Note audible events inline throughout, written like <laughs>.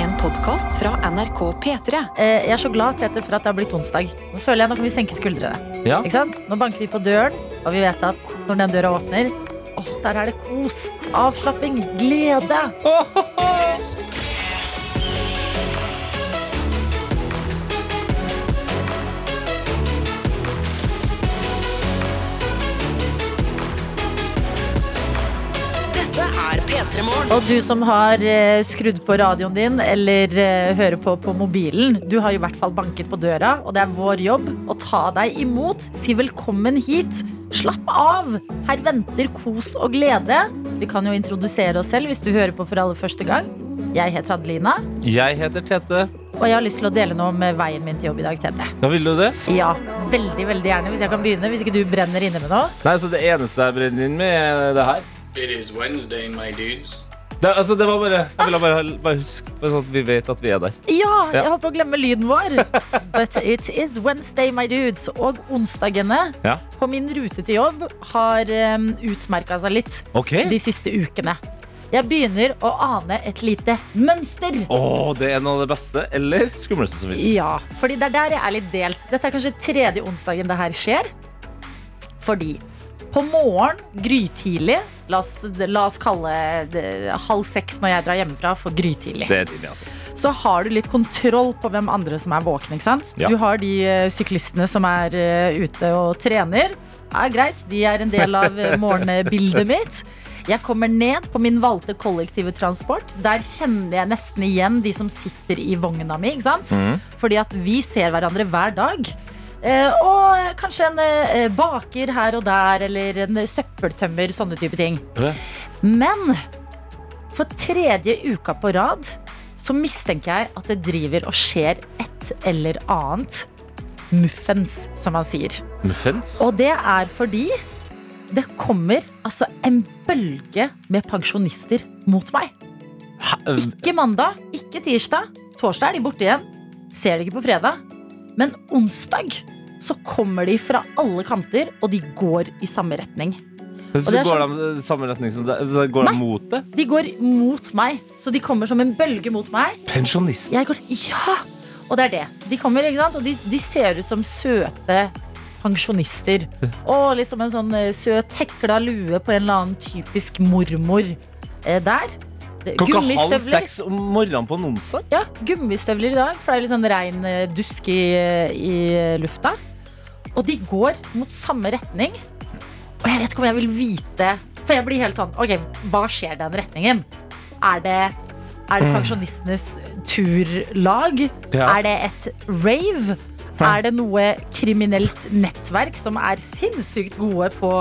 En podkast fra NRK P3. Eh, Jeg er så glad Tete, for at det har blitt onsdag. Nå føler jeg nå kan vi senke skuldrene. Ja. Ikke sant? Nå banker vi på døren, og vi vet at når den døra åpner, åh, der er det kos, avslapping, glede. Dette Og du som har eh, skrudd på radioen din eller eh, hører på på mobilen, du har i hvert fall banket på døra, og det er vår jobb å ta deg imot. Si velkommen hit. Slapp av. Her venter kos og glede. Vi kan jo introdusere oss selv hvis du hører på for aller første gang. Jeg heter Adelina, Jeg heter Tete. og jeg har lyst til å dele noe om eh, veien min til jobb i dag, Tete. Ja, vil du det? Ja, veldig, veldig gjerne. Hvis jeg kan begynne. Hvis ikke du brenner inne med noe. Nei, så Det eneste jeg brenner inn med, er det her. It is Wednesday, my dudes. Det, altså, det var bare, Jeg ville bare, bare huske sånn at vi vet at vi er der. Ja, jeg holdt på å glemme lyden vår. <laughs> But it is Wednesday, my dudes. Og onsdagene Ja. på min rute til jobb har um, utmerka seg litt okay. de siste ukene. Jeg begynner å ane et lite mønster. Oh, Det er noe av det beste eller skumleste som fins. Ja, fordi det er der jeg er litt delt. Dette er kanskje tredje onsdagen det her skjer. Fordi på morgen, grytidlig La oss, la oss kalle det halv seks når jeg drar hjemmefra for grytidlig. Det er tidlig, altså. så har du litt kontroll på hvem andre som er våkne. ikke sant? Ja. Du har de eh, syklistene som er eh, ute og trener. Ja, greit, de er en del av eh, morgenbildet mitt. Jeg kommer ned på min valgte kollektive transport. Der kjenner jeg nesten igjen de som sitter i vogna mi. ikke sant? Mm. Fordi at vi ser hverandre hver dag. Eh, og kanskje en eh, baker her og der, eller en søppeltømmer, sånne type ting. Men for tredje uka på rad så mistenker jeg at det driver og skjer et eller annet muffens, som man sier. Muffens? Og det er fordi det kommer altså en bølge med pensjonister mot meg. Ikke mandag, ikke tirsdag. Torsdag er de borte igjen. Ser de ikke på fredag. Men onsdag så kommer de fra alle kanter, og de går i samme retning. Så går de samme retning som deg? Så går de mot det? De går mot meg, så de kommer som en bølge mot meg. Pensjonist? Ja! Og det er det. De kommer, ikke sant? Og de, de ser ut som søte pensjonister. <laughs> Og liksom en sånn eh, søt hekla lue på en eller annen typisk mormor eh, der. Klokka halv seks om morgenen på en onsdag? Ja, gummistøvler i dag, for det er litt sånn regn eh, dusk i, i lufta. Og de går mot samme retning. Og jeg vet ikke om jeg vil vite For jeg blir helt sånn Ok, hva skjer den retningen? Er det, er det pensjonistenes turlag? Ja. Er det et rave? Er det noe kriminelt nettverk som er sinnssykt gode på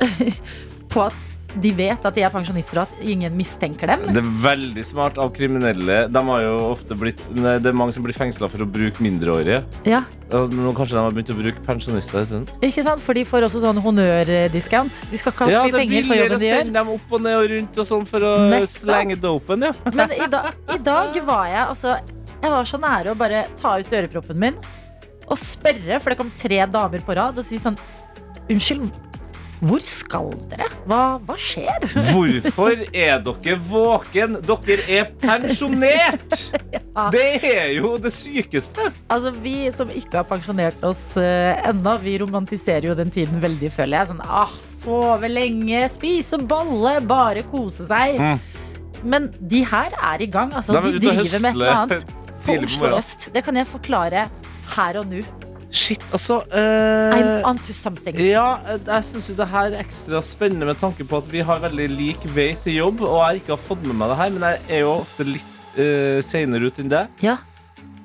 <laughs> På at de vet at de er pensjonister, og at ingen mistenker dem? Det er veldig smart av kriminelle. De har jo ofte blitt, nei, det er mange som blir fengsla for å bruke mindreårige. Ja, Nå kanskje de har begynt å bruke pensjonister isteden. ikke sant? For de får også sånn honnørdiscount. De skal ikke ha så Ja, mye det er penger for billigere jobben å de gjør. sende dem opp og ned og rundt og sånn for å Nettopp. slenge dopen, ja. <laughs> Men i, da, i dag var jeg altså Jeg var så nære å bare ta ut øreproppen min og spørre, for det kom tre damer på rad, og si sånn Unnskyld, hvor skal dere? Hva, hva skjer? Hvorfor er dere våken? Dere er pensjonert! <laughs> Det er jo det sykeste. Altså, Vi som ikke har pensjonert oss uh, ennå, vi romantiserer jo den tiden veldig, føler jeg. Sånn, ah, Sove lenge, spise balle, bare kose seg. Men de her er i gang. Altså, De de driver med et eller annet på Oslo øst. Det kan jeg forklare her og nå. Shit, altså uh, I'm onto something. Ja, jeg syns det her er ekstra spennende med tanke på at vi har veldig lik vei til jobb, og jeg ikke har fått med meg det her, men jeg er jo ofte litt uh, seinere ut enn det. Ja,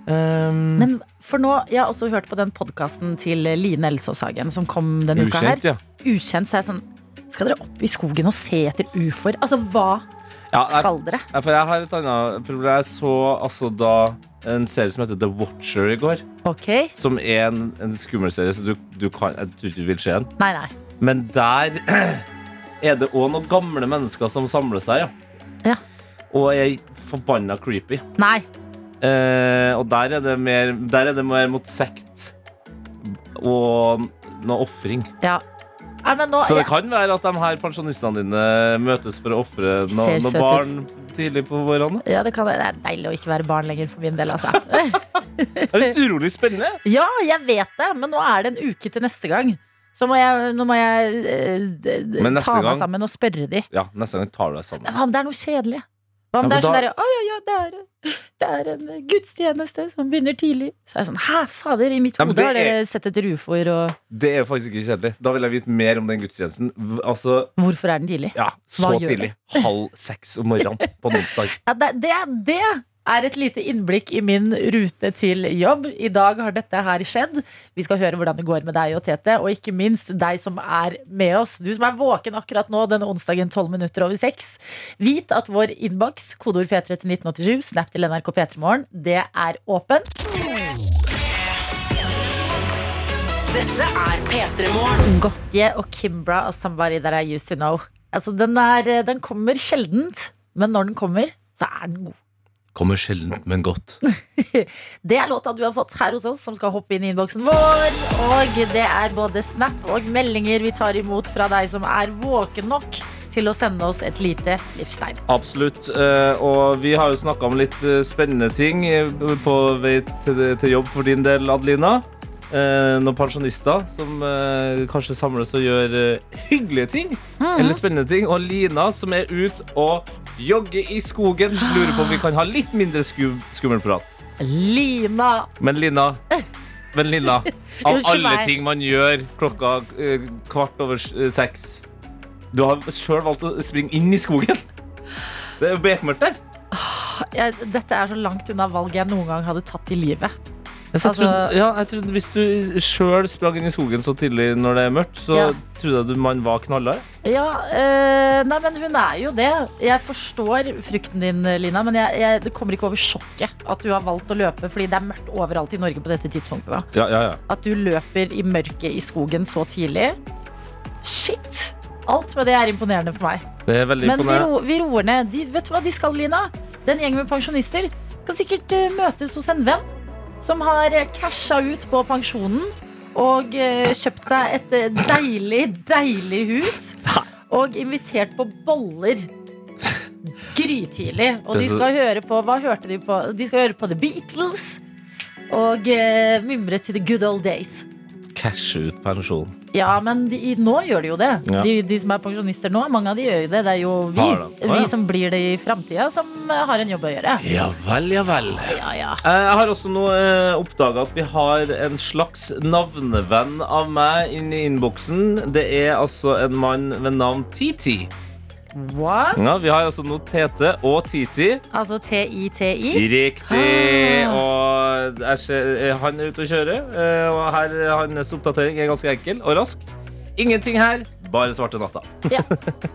Um, men for nå, Jeg har også hørt på den podkasten til Line Elsås Hagen som kom denne uka her. ukjent, ja. Ukjent, så er jeg sånn Skal dere opp i skogen og se etter ufoer? Altså, hva ja jeg, skal dere? Ja, For jeg har et annet problem. Jeg så altså da en serie som heter The Watcher i går. Okay. Som er en, en skummel serie, så du, du kan, jeg tror ikke du vil se den. Nei, nei. Men der <clears throat> er det òg noen gamle mennesker som samler seg, ja. Ja. Og er forbanna creepy. Nei. Eh, og der er, det mer, der er det mer mot sekt og noe ofring. Ja. Nå, Så det kan være at de her pensjonistene dine møtes for å ofre noen no barn ut. tidlig på vårene? Ja, det, kan, det er deilig å ikke være barn lenger for min del, altså. <laughs> Det er litt urolig spennende. Ja, jeg vet det, men nå er det en uke til neste gang. Så må jeg, nå må jeg eh, ta meg sammen og spørre de. Ja, neste gang tar du deg sammen. Hva om det er noe kjedelig? Hva om Ja, det er sånn derre Å ja, ja, det er, det er en gudstjeneste som begynner tidlig. Så er jeg sånn Hæ, fader, i mitt hode har dere er- sett et rufor, og Det er jo faktisk ikke kjedelig. Da vil jeg vite mer om den gudstjenesten. Altså, hvorfor er den tidlig? ja, så tidlig. Halv seks om morgenen på en onsdag. <laughs> Ja, det, det, det er et lite innblikk i min rute til jobb. I dag har dette her skjedd. Vi skal høre hvordan det går med deg og Tete, og ikke minst deg som er med oss. Du som er våken akkurat nå denne onsdagen 12 minutter over 6. Vit at vår innboks, kodeord P3 til 1987, snap til NRK P3morgen, det er åpen. Dette er P3 Morgen. Gotye og Kimbra og Somebody That I Used To Know. Altså, den, er, den kommer sjeldent, men når den kommer, så er den god. Kommer sjelden, men godt. <laughs> Det er låta du har fått her hos oss, som skal hoppe inn i innboksen vår. Og det er både snap og meldinger vi tar imot fra deg som er våken nok til å sende oss et lite livstegn. Absolutt. eh, Og vi har jo snakka om litt eh, spennende ting eh, på vei til, jobb for din del, Adelina. Eh, Noen pensjonister som eh, kanskje samles og gjør eh, hyggelige ting. Eller spennende ting. Og Lina som er ute og jogger i skogen. Lurer på om vi kan ha litt mindre sku, skummel prat. Lina! Men Lina, men Lina <laughs> av alle meg. ting man gjør klokka eh, kvart over eh, seks Du har sjøl valgt å springe inn i skogen. Det er jo bekmørkt der. Jeg, dette er så langt unna valget jeg noen gang hadde tatt i livet. Jeg, Altså- trodde, ja, jeg trodde Hvis du sjøl sprang inn i skogen så tidlig når det er mørkt, så Ja. trodde jeg du man var knallhard. Ja, øh, nei, men hun er jo det. Jeg forstår frykten din, Lina, men jeg, jeg, det kommer ikke over sjokket at du har valgt å løpe fordi det er mørkt overalt i Norge på dette tidspunktet. da Ja, ja, ja. At du løper i mørket i skogen så tidlig. Shit! Alt med det er imponerende for meg. Det er veldig Men vi, ro, vi roer ned. De, vet du hva de skal, Lina? Den gjengen med pensjonister kan sikkert eh, møtes hos en venn som har casha ut på pensjonen og eh, kjøpt seg et eh, deilig, deilig hus. Og invitert på boller grytidlig. Og de skal høre på Hva hørte de på? De skal høre på The Beatles. Og uh, mimre til the good old days. Cashe ut pensjon. Ja, men de, nå gjør de jo det. Ja. De, de som er pensjonister nå, mange av de gjør jo det. Det er jo vi, ah, vi som blir det i framtida, som har en jobb å gjøre. Ja vel, ja vel. Ja, ja. Eh, Jeg har også nå eh, oppdaga at vi har en slags navnevenn av meg inni innboksen. Det er altså en mann ved navn Titi. What? Ja, vi har altså noe Tete og Titi. Altså TITI? Riktig. Ah. Og er, eh, han er ute å kjører. eh, Og her eh, hans oppdatering er ganske enkel og rask. Ingenting her, bare svarte natta. Ja.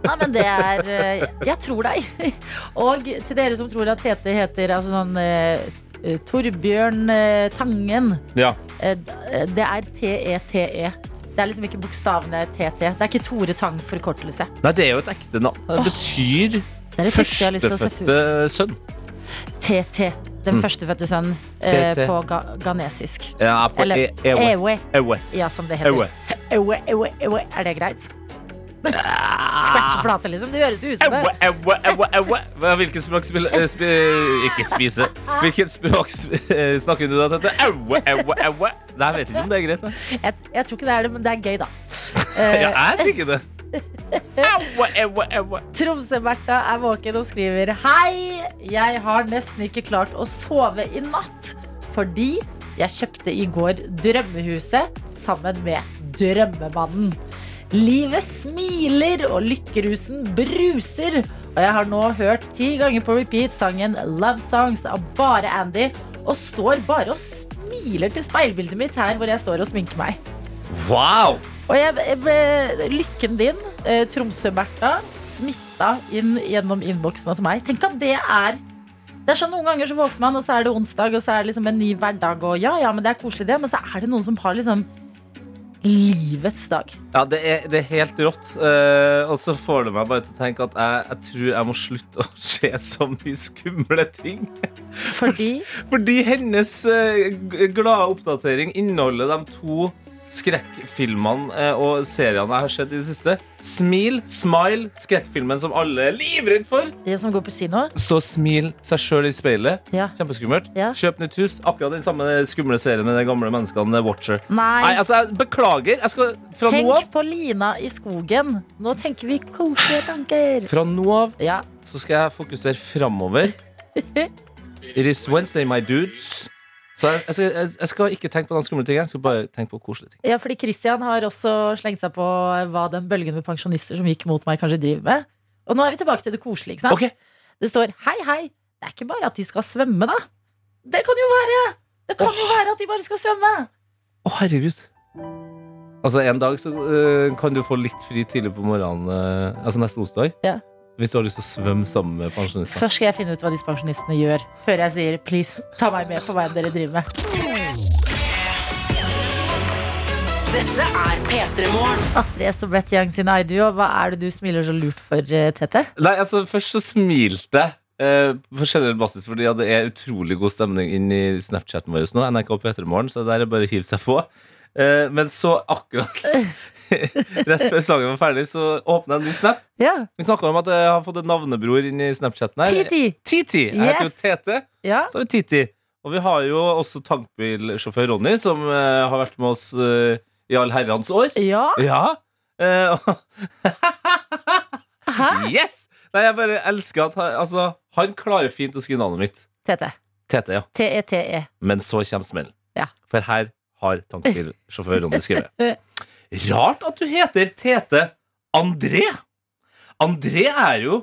Nei, men det er Jeg tror deg. <laughs> Og til dere som tror at Tete heter altså sånn Torbjørn Tangen. Ja. det er T-E-T-E. Det er liksom ikke bokstavene TT. Det er ikke Tore Tang forkortelse. Nei, det er jo et ekte navn. Det betyr Det er førstefødte sønn. TT. Den Mm. førstefødte sønnen eh, på ga ghanesisk. Ja, på Eller e ewe. Ewe. Ja, som det heter. Ewe. Ewe, ewe. Er det greit? Scratch-plate, liksom. Det høres ut som det. Hvilket språk spiller eh, spi, Ikke spise. Hvilket språk sp eh, snakker du da, Tete? Ewe, ewe, ewe. Nei, jeg vet ikke om det er greit. Jeg, jeg tror ikke det er det, men det er gøy, da. <laughs> Ja, er jeg det. Ewe, ewe, ewe. <laughs> Tromsø-Bertha er våken og skriver Hei, jeg har nesten ikke klart å sove i natt Fordi jeg kjøpte i går drømmehuset Sammen med drømmemannen Livet smiler og lykkerusen bruser Og jeg har nå hørt ti ganger på repeat sangen Love Songs av bare Andy Og står bare og smiler til speilbildet mitt her Hvor jeg står og sminker meg Wow! og jeg, jeg ble, lykken din, eh, Tromsø-Bertha, smitta inn gjennom innboksen til meg. Tenk at det er Det er sånn Noen ganger så våkner man, og så er det onsdag, og så er det liksom en ny hverdag. Og ja, ja, men det er koselig, det. Men så er det noen som har liksom livets dag. Ja, det er, det er helt rått. Uh, og så får det meg bare til å tenke at jeg, jeg tror jeg må slutte å se så mye skumle ting. Fordi <laughs> Fordi hennes uh, glade oppdatering inneholder de to skrekkfilmene eh, og seriene jeg har sett i det siste. Smil, Smile, skrekkfilmen som alle er livredd for. De som går på kino. Stå og smil seg sjøl i speilet. Ja. Kjempeskummelt. Ja. Kjøp nytt hus. Akkurat den samme skumle serien med de gamle menneskene. Watcher. Nei. Nei, altså, jeg beklager. Jeg skal fra nå av Tenk på Lina i skogen. Nå tenker vi koselige tanker. Fra nå av Ja. så skal jeg fokusere framover. <laughs> It is Wednesday, my dudes. Så jeg, jeg, skal, jeg, skal ikke tenke på den skumle ting, Jeg skal bare tenke på koselige ting. ja, fordi Christian har også slengt seg på hva den bølgen med pensjonister som gikk mot meg, kanskje driver med. Og nå er vi tilbake til det koselige. ikke sant? Okay. Det står hei, hei. Det er ikke bare at de skal svømme, da. Det kan jo være! Det kan jo være at de bare skal svømme. Å, herregud. Altså, En dag så uh, kan du få litt fri tidlig på morgenen. uh, altså neste onsdag. Ja. Hvis du har lyst til å svømme sammen med pensjonister. Først skal jeg finne ut hva disse pensjonistene gjør, før jeg sier please, ta meg med på hva dere driver med. Dette er P3 Morgen. Astrid S og Brett Young sin I Do, og hva er det du smiler så lurt for, eh, Tete? Nei, altså, først så smilte jeg. eh, på generell basis fordi ja, det er utrolig god stemning inn i Snapchaten vår nå. NRK P3morgen, så der er det bare å hive seg på. Eh, men så akkurat <laughs> <laughs> rett før sangen var ferdig, så åpna jeg en ny snap. Ja. Vi snakka om at jeg har fått en navnebror inn i Snapchaten her. Titi. Titi. Jeg heter jo Tete. Ja. Så har vi Titi. Og vi har jo også tankbilsjåfør Ronny, som uh, har vært med oss uh, i all herrens år. ja. Ja. Uh, <laughs> yes! Nei, jeg bare elsker at han, altså, han klarer fint å skrive navnet mitt. Tete. Tete, ja. T-E-T-E. Men så kommer smellen. Ja. For her har tankbilsjåfør Ronny skrevet. <laughs> Rart at du heter Tete André. André er jo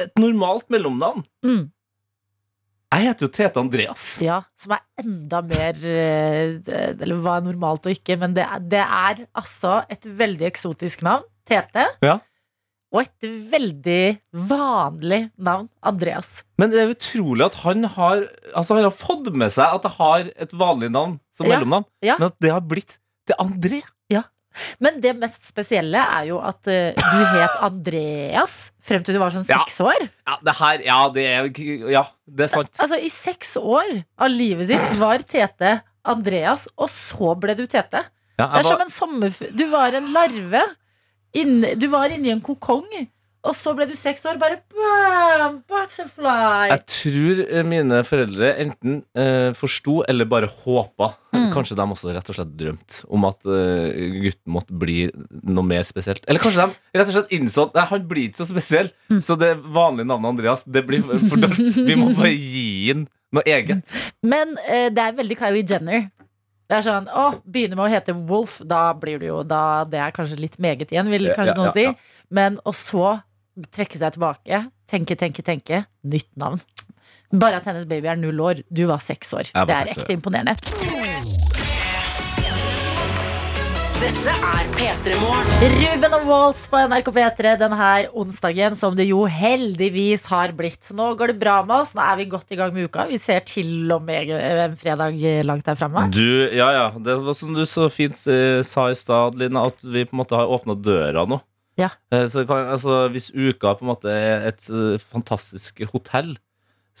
et normalt mellomnavn. Mm. Jeg heter jo Tete Andreas. Ja, som er enda mer eh, Eller hva er normalt og ikke, men det er, det er altså et veldig eksotisk navn. Tete. Ja. Og et veldig vanlig navn. Andreas. Men det er utrolig at han har Altså han har fått med seg at det har et vanlig navn som Ja, mellomnavn, ja. men at det har blitt til André. Men det mest spesielle er jo at uh, du het Andreas frem til du var sånn Ja. år. Ja, det her Ja, det er, ja, det er sant. Altså I seks år av livet sitt var Tete Andreas, og så ble du Tete. Ja, Det er var... som en sommerfugl. Du var en larve. Inne, du var inni en kokong, og så ble du seks år. Bare bam, butterfly. jeg tror eh, mine foreldre enten eh, forsto eller bare håpa. Mm. Kanskje de også rett og slett drømte om at eh, gutten måtte bli noe mer spesielt. Eller kanskje de rett og slett innså at nei, han blir ikke så spesiell. Mm. Så det vanlige navnet Andreas Det blir for dårlig. Vi må bare gi ham noe eget. Men eh, det er veldig Kylie Jenner. Det er sånn, å, Begynner med å hete Wolf, da blir du jo da, Det er kanskje litt meget igjen, vil kanskje ja, noen ja, si. Men og så trekke seg tilbake. Tenke, tenke, tenke. Nytt navn. Bare at hennes baby er null år. Du var seks år. Var det er ekte imponerende. Dette er P3 Morgen. Ruben og Waltz på NRK P3 denne onsdagen, som det jo heldigvis har blitt. Nå går det bra med oss, nå er vi godt i gang med uka. Vi ser til og med en fredag langt der framme. Du, ja, ja. Det var som du så fint eh, sa i stad, Lina, at vi på en måte har åpna døra nå. Ja. Eh, så kan, altså, hvis uka på en måte er et eh, fantastisk hotell,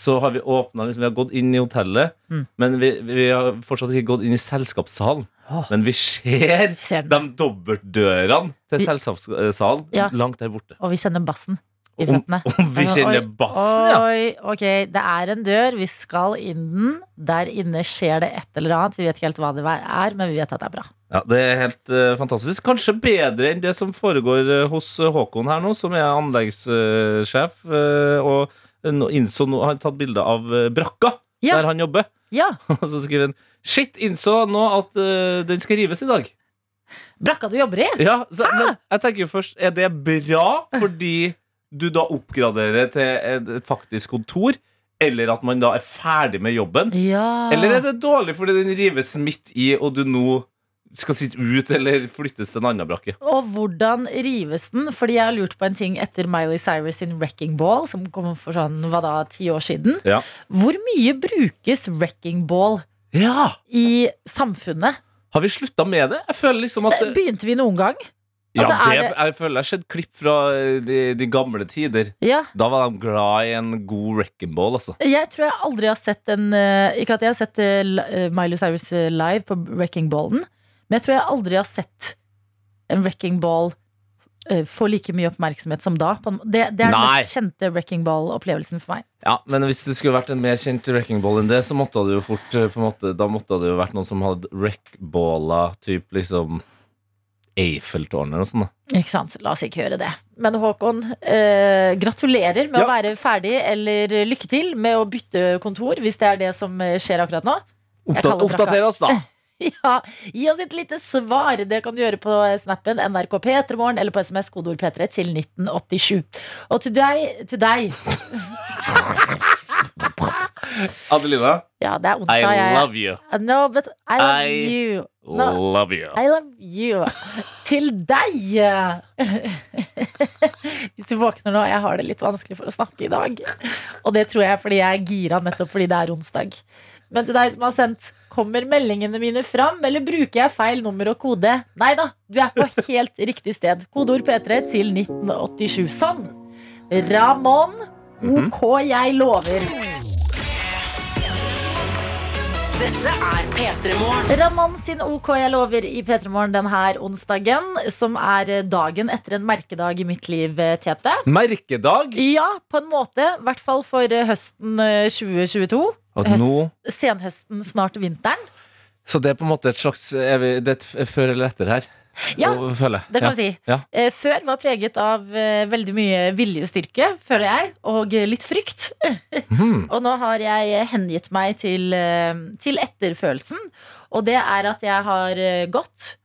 så har vi åpna liksom, Vi har gått inn i hotellet, Mm. men vi, vi har fortsatt ikke gått inn i selskapssalen. Oh. Men vi ser Vi ser de dobbeltdørene til Vi- selskapssalen Ja. langt der borte. Og vi kjenner bassen i Om, om vi kjenner bassen, ja! Oi, ok, det er en dør, vi skal inn den. Der inne skjer det et eller annet. Vi vet ikke helt hva det er, men vi vet at det er bra. Ja, Det er helt uh, fantastisk. Kanskje bedre enn det som foregår uh, hos eh, Håkon her nå, som er anleggssjef. Uh, og innså nå har tatt bilde av brakka Ja. der han jobber. Ja, <laughs> Og så skriver han Shit, innså nå at den skal rives i dag. brakka du jobber i? Ja, så, Men jeg tenker jo først, er det bra fordi du da oppgraderer til et, et faktisk kontor? Eller at man da er ferdig med jobben? Ja. Eller er det dårlig fordi den rives midt i, og du nå skal sitte ut eller flyttes til en annen brakke? Og hvordan rives den? Fordi jeg har lurt på en ting etter Miley Cyrus sin Wrecking Ball, som kom for sånn, hva da, ti år siden. Ja. Hvor mye brukes Wrecking Ball Ja! i samfunnet? Har vi slutta med det? Jeg føler liksom at Det Begynte vi noen gang? Ja, altså, er det, det- jeg føler jeg har sett klipp fra de, de gamle tider. Ja. Da var de glad i en god wrecking ball, altså. Jeg tror jeg aldri har sett en eh, Ikke at jeg har sett eh, eh, Miley Cyrus eh, live på Wrecking Ballen, Men jeg tror jeg aldri har sett en wrecking ball eh, få like mye oppmerksomhet som da. Det, det er den Nei. mest kjente wrecking ball-opplevelsen for meg. Ja, Men hvis det skulle vært en mer kjent wrecking ball enn det, så måtte det jo fort eh, måte, Da måtte det jo vært noen som hadde wreckballa typ liksom Eiffeltårnet eller noe sånt. da Ikke sant? La oss ikke gjøre det. Men Håkon, eh, gratulerer med Ja. å være ferdig, eller lykke til med å bytte kontor, hvis det er det som eh, skjer akkurat nå. Oppdater oss, da! <laughs> <laughs> Ja, Gi oss et lite svar. Det kan du gjøre på snappen NRK P3morgen eller på SMS kodeord P3 til 1987. Og til deg, til deg <laughs> Adelina, Ja, det er I jeg- love you. No, but I love I you. No, Love you. I love you. Til deg. <laughs> Hvis du våkner nå, jeg har det litt vanskelig for å snakke i dag. Og det tror jeg fordi jeg er gira nettopp fordi det er onsdag. Men til deg som har sendt Kommer meldingene mine fram, eller bruker jeg feil nummer og kode? Nei da, du er på helt riktig sted. Kodeord P3 til 1987. Sånn. Ramón. Mhm. OK, jeg lover. Dette er P3 Morgen. Ramón sin OK jeg lover i P3 Morgen denne onsdagen, som er dagen etter en merkedag i mitt liv, Tete. Merkedag! Ja, på en måte. I hvert fall for eh, høsten eh, 2022. At nå Senhøsten, snart vinteren. Så det er på en måte et slags vi, Det er et før eller etter her, Ja, det kan ja. si. Ja. Eh, Før var preget av eh, veldig mye viljestyrke, føler jeg, og litt frykt. Mm. <laughs> Og nå har jeg hengitt meg til, eh, til etterfølelsen. Og det er at jeg har gått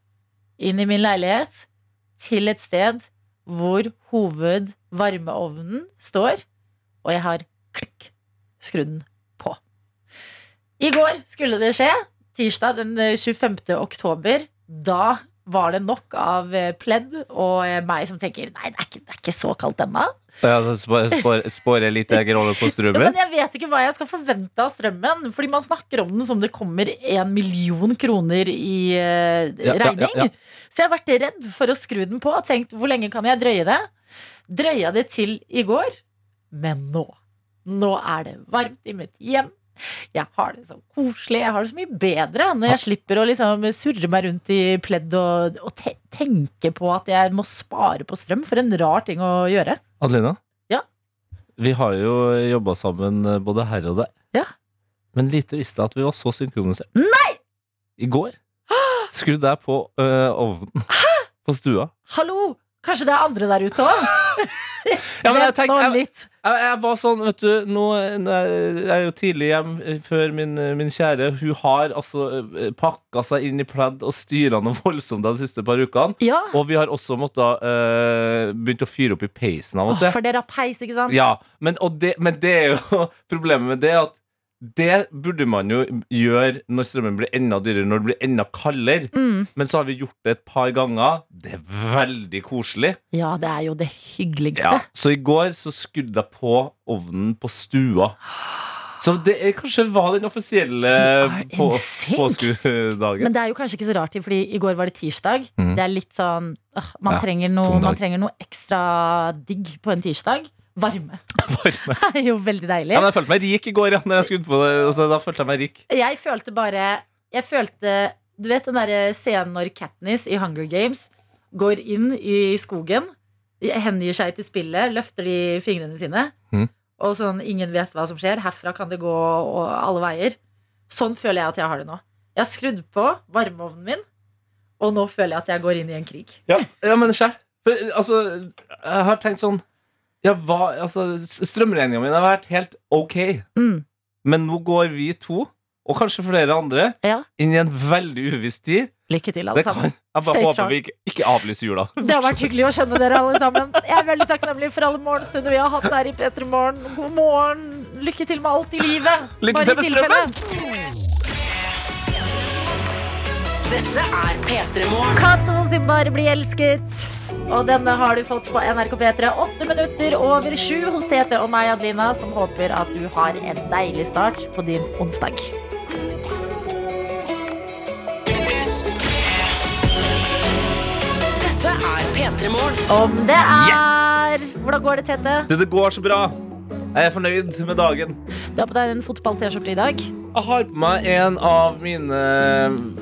inn i min leilighet til et sted hvor hovedvarmeovnen står, og jeg har klikk skrudd den. I går skulle det skje, tirsdag den eh, 25. oktober. Da var det nok av eh, pledd og eh, meg som tenker nei, det er ikke, det er ikke så kaldt ennå. Ja, spår, jeg litt rolle på <laughs> Ja, men jeg vet ikke hva jeg skal forvente av strømmen. Fordi man snakker om den som det kommer en million kroner i eh, Ja, regning. ja. Så jeg har vært redd for å skru den på og tenkt hvor lenge kan jeg drøye det? Drøya det til i går. Men nå. Nå er det varmt i mitt hjem. Jeg har det så koselig. Jeg har det så mye bedre når jeg slipper å liksom surre meg rundt i pledd og, og te tenke på at jeg må spare på strøm. For en rar ting å gjøre. Adelina? Ja? Vi har jo jobba sammen eh, både her og der. Ja. Men lite visste jeg at vi var så synkronisert. Nei! I går skrudde jeg på øh, ovnen på stua. Hallo! Kanskje det er andre der ute òg? <laughs> Ja, men jeg Vent jeg- Jeg, jeg var sånn, vet du nå, Jeg er jo tidlig hjem før min, min kjære. Hun har altså eh, pakka seg inn i pledd og styra noe <laughs> voldsomt de siste par ukene. Ja, Og vi har også måttet uh, begynt å fyre opp i peisen av og til. for dere har peis, ikke sant? Ja, men, det, men det er jo <laughs> problemet med det at det burde man jo gjøre når strømmen blir enda dyrere, når det blir enda kaldere. Mm. Men så har vi gjort det et par ganger. Det er veldig koselig. ja, det er jo det hyggeligste. Ja, så i går så skrudde jeg på ovnen på stua. Så det er, kanskje var den offisielle på, påskedagen. Men det er jo kanskje ikke så rart, fordi i går var det tirsdag. Mm. Det er litt sånn øh, man, Ja, trenger noe, man trenger noe ekstra digg på en tirsdag. Varme. Varme. <laughs> Det er jo veldig deilig. Ja, men jeg følte meg rik i går, ja. Når jeg skrudde på det, altså, da følte jeg meg rik. Jeg følte bare Jeg følte Du vet den derre scenen når Katniss i Hunger Games går inn i skogen, hengir seg til spillet, løfter de fingrene sine, mm. og sånn ingen vet hva som skjer. Herfra kan det gå og alle veier. Sånn føler jeg at jeg har det nå. Jeg har skrudd på varmeovnen min, og nå føler jeg at jeg går inn i en krig. Ja, ja men skjær. For, altså, jeg har tenkt sånn ja, hva, altså, Strømregninga mi har vært helt ok. Mm. Men nå går vi to, og kanskje flere andre, Ja. inn i en veldig uviss tid. Lykke til, alle sammen. jeg bare Stay håper strong. vi ikke, ikke avlyser jula. Det har vært hyggelig å kjenne dere alle sammen. Jeg er veldig takknemlig for alle morgenstunder vi har hatt her i P3 Morgen. God morgen. Lykke til med alt i livet. Lykke Bare til med tilfelle. Dette er P3 Morgen. Cato sin Bare bli elsket. Og denne har du fått på NRK P3 åtte minutter over sju hos Tete og meg, Adelina, som håper at du har en deilig start på din onsdag. Dette er P3 Morgen. Om det er Hvordan går det, Tete? Det, det går så bra. Jeg er fornøyd med dagen. Du har på deg en fotball-T-skjorte i dag. Jeg har på meg en av mine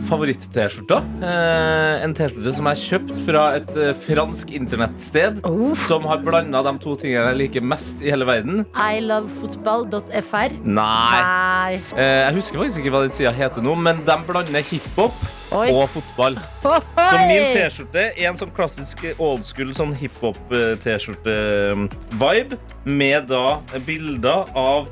favoritt-T-skjorter. Eh, en T-skjorte som jeg har kjøpt fra et eh, fransk internettsted. Oh. Som har blanda de to tingene jeg liker mest i hele verden. ilovefotball.fr. Nei. Nei. Eh, jeg husker faktisk ikke hva den sida heter nå, men de blander hiphop Oi. og fotball. Så min T-skjorte er en sånn klassisk old school sånn hiphop-T-skjorte-vibe, med da bilder av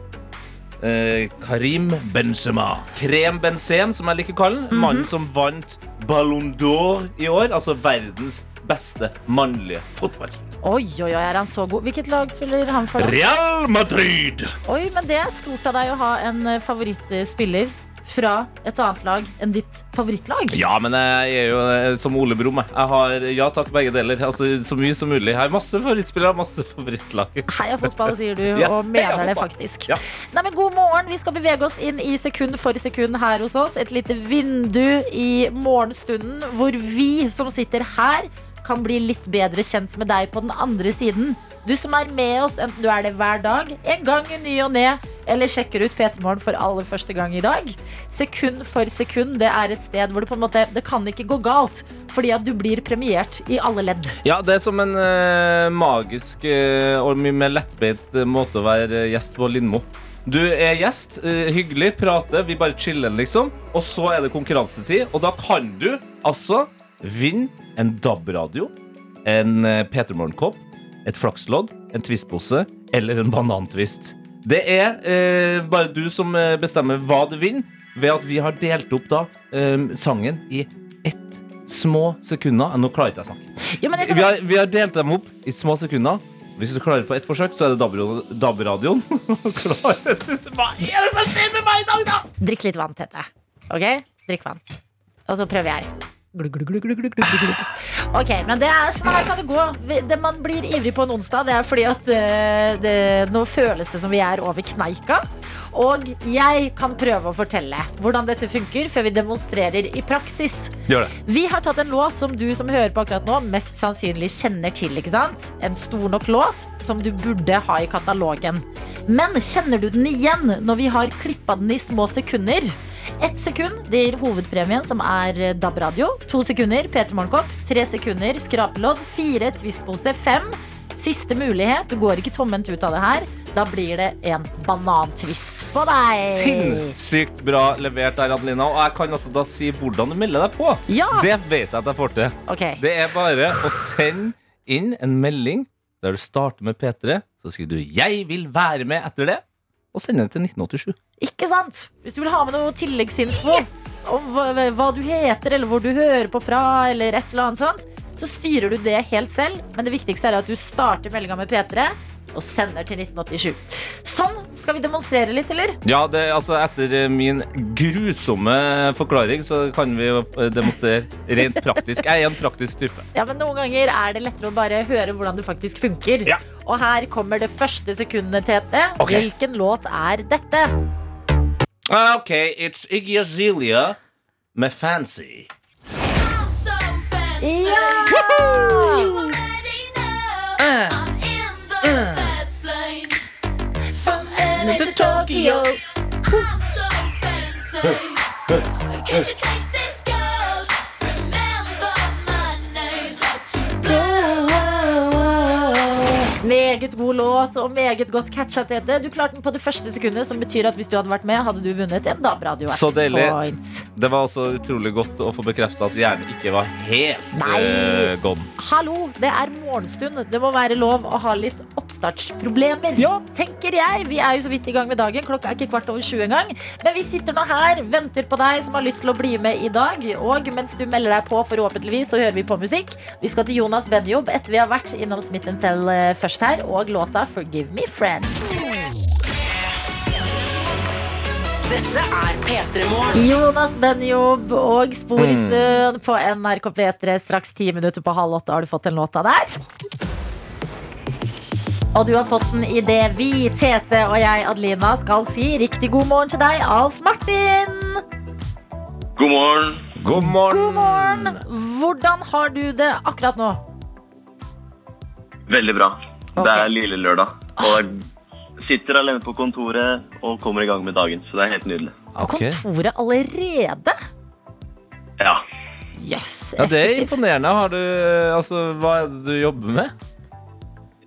eh, Karim Benzema. Krem Benzem, som jeg liker å kalle den. Mannen som vant Ballon d'Or i år. Altså verdens beste mannlige fotballspiller. Oi, oi, oi, er han så god? Hvilket lag spiller han for? da? Real Madrid! Oi, men det er stort av deg å ha en eh, favorittspiller fra et annet lag enn ditt favorittlag. Ja, men jeg er jo eh, som Ole Brumm. jeg. Har ja takk, begge deler. Altså, så mye som mulig. Jeg har masse favorittspillere, masse favorittlag. Heia fotball, sier du, <laughs> Ja, og mener det faktisk. Ja. Nei, men God morgen. Vi skal bevege oss inn i sekund for sekund her hos oss. Et lite vindu i morgenstunden hvor vi som sitter her, kan bli litt bedre kjent med deg på den andre siden. Du som er med oss, enten du er det hver dag, en gang i ny og ne, eller sjekker ut P3 Morgen for aller første gang i dag. Sekund for sekund, det er et sted hvor det på en måte Det kan ikke gå galt, fordi at du blir premiert i alle ledd. Ja, det er som en uh, magisk uh, og mye mer lettbeint eh, måte å være gjest på Lindmo. Du er gjest, uh, hyggelig, prater, vi bare chiller, liksom. Og så er det konkurransetid, og da kan du altså vinne en DAB-radio, en uh, P3 Morgen-kopp, et flakslodd, en tvistpose eller en banantvist. Det er eh, bare du som eh, bestemmer hva du vinner, ved at vi har delt opp da eh, sangen i ett små sekunder. Nå klarer ikke jeg å snakke. Ja, kan- Vi har, vi har delt dem opp i små sekunder. Hvis du klarer på ett forsøk, så er det DAB- DAB-radioen. <laughs> Hva er det som skjer med meg i dag, da? Drikk litt vann, Tete. Ok? Drikk vann. Og så prøver jeg. Ok, men det er, sånn her kan det gå. Det man blir ivrig på en onsdag, det er fordi at eh, det, nå føles det som vi er over kneika. Og jeg kan prøve å fortelle hvordan dette funker før vi demonstrerer i praksis. Gjør det. Vi har tatt en låt som du som hører på akkurat nå, mest sannsynlig kjenner til. ikke sant? En stor nok låt som du burde ha i katalogen. Men kjenner du den igjen når vi har klippa den i små sekunder? Ett sekund gir hovedpremien, som er eh, DAB-radio. To sekunder P3 Morgenkopp. Tre sekunder skrapelodd. Fire Twist-pose. Fem siste mulighet. Du går ikke tomhendt ut av det her. Da blir det en banantvist på deg. Sinnssykt bra levert der, Adelina. Og jeg kan altså da si hvordan du melder deg på. Ja. Det vet jeg at jeg får til. Okay. Det er bare å sende inn en melding der du starter med P3. Så skriver du 'Jeg vil være med' etter det, og sende den til 1987. Ikke sant? Hvis du vil ha med noe tilleggsinfo om hva, hva du heter, eller hvor du hører på fra, eller et eller annet sånt, så styrer du det helt selv. Men det viktigste er at du starter meldinga med P3 og sender til 1987. Sånn. Skal vi demonstrere litt, eller? Ja, det, altså Etter eh, min grusomme forklaring så kan vi jo eh, demonstrere rent praktisk. Jeg er en praktisk type. Ja, men Noen ganger er det lettere å bare høre hvordan det faktisk funker. Ja. Og her kommer det første sekundet, Tete. Okay. Hvilken låt er dette? Ah, OK, it's Iggy Azelia med 'Fancy'. I'm so fancy. Ja! Fast lane from LA to, Tokyo. I'm so fancy. Can't you taste this gold? Remember my name. Got to blow. me. Meget god låt og meget godt catcha, Tete. Du klarte den på det første sekundet, som betyr at hvis du hadde vært med, hadde du vunnet en DAB-radio. Så deilig. Det var altså utrolig godt å få bekrefta at hjernen ikke var helt Nei. eh, gone. Hallo, det er morgenstund. Det må være lov å ha litt oppstartsproblemer. Ja. Tenker jeg. Vi er jo så vidt i gang med dagen. Klokka er ikke kvart over 20 engang. Men vi sitter nå her, venter på deg som har lyst til å bli med i dag. Og mens du melder deg på, forhåpentligvis, så hører vi på musikk. Vi skal til Jonas Benjob etter vi har vært innom Smith Tell eh, først her, og låta 'Forgive Me Friend'. Dette er P3 Morgen. Jonas Benjob og Spor i Mm. på NRK P3 straks ti minutter på halv åtte. Har du fått den låta der? Og du har fått den i det vi, Tete og jeg, Adelina, skal si riktig god morgen til deg, Alf Martin. God morgen. God morgen. God morgen. Hvordan har du det akkurat nå? Veldig bra. Ok. Det er lille lørdag, og er sitter alene på kontoret og kommer i gang med dagen, så det er helt nydelig. Okay. Kontoret allerede? Ja. Yes, Ja, det er imponerende. Har du, altså, hva er det du jobber med?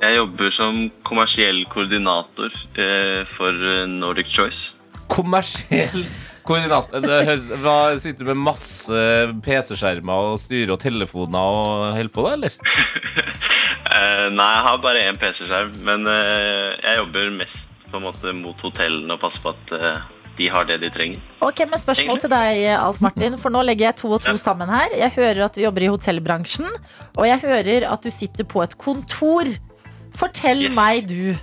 Jeg jobber som kommersiell koordinator eh, for eh, Nordic Choice. Kommersiell <laughs> koordinator. Det høres, hva, sitter du med masse PC-skjermer og styrer og telefoner og holder på, da, eller? <laughs> Eh, nei, jeg har bare én PC-skjerm, men uh, jeg jobber mest på en måte mot hotellene og passer på at uh, de har det de trenger. Ok, men Spørsmål til deg, Alf Martin. For nå legger jeg to og to Ja. sammen her. Jeg hører at du jobber i hotellbransjen, og jeg hører at du sitter på et kontor. Fortell Yes. meg, du.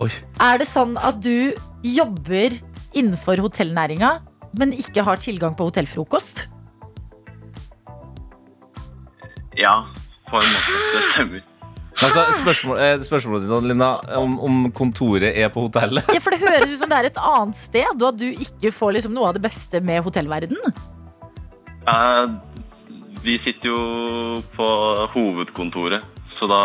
Oi. Er det sånn at du jobber innenfor hotellnæringa, men ikke har tilgang på hotellfrokost? Ja, på en måte. Det stemmer. Altså, spørsmål, eh, spørsmålet ditt, Adelina, om, om kontoret er på hotellet. Ja, for Det høres ut som det er et annet sted, og at du ikke får liksom noe av det beste med hotellverden. Eh, vi sitter jo på hovedkontoret, så da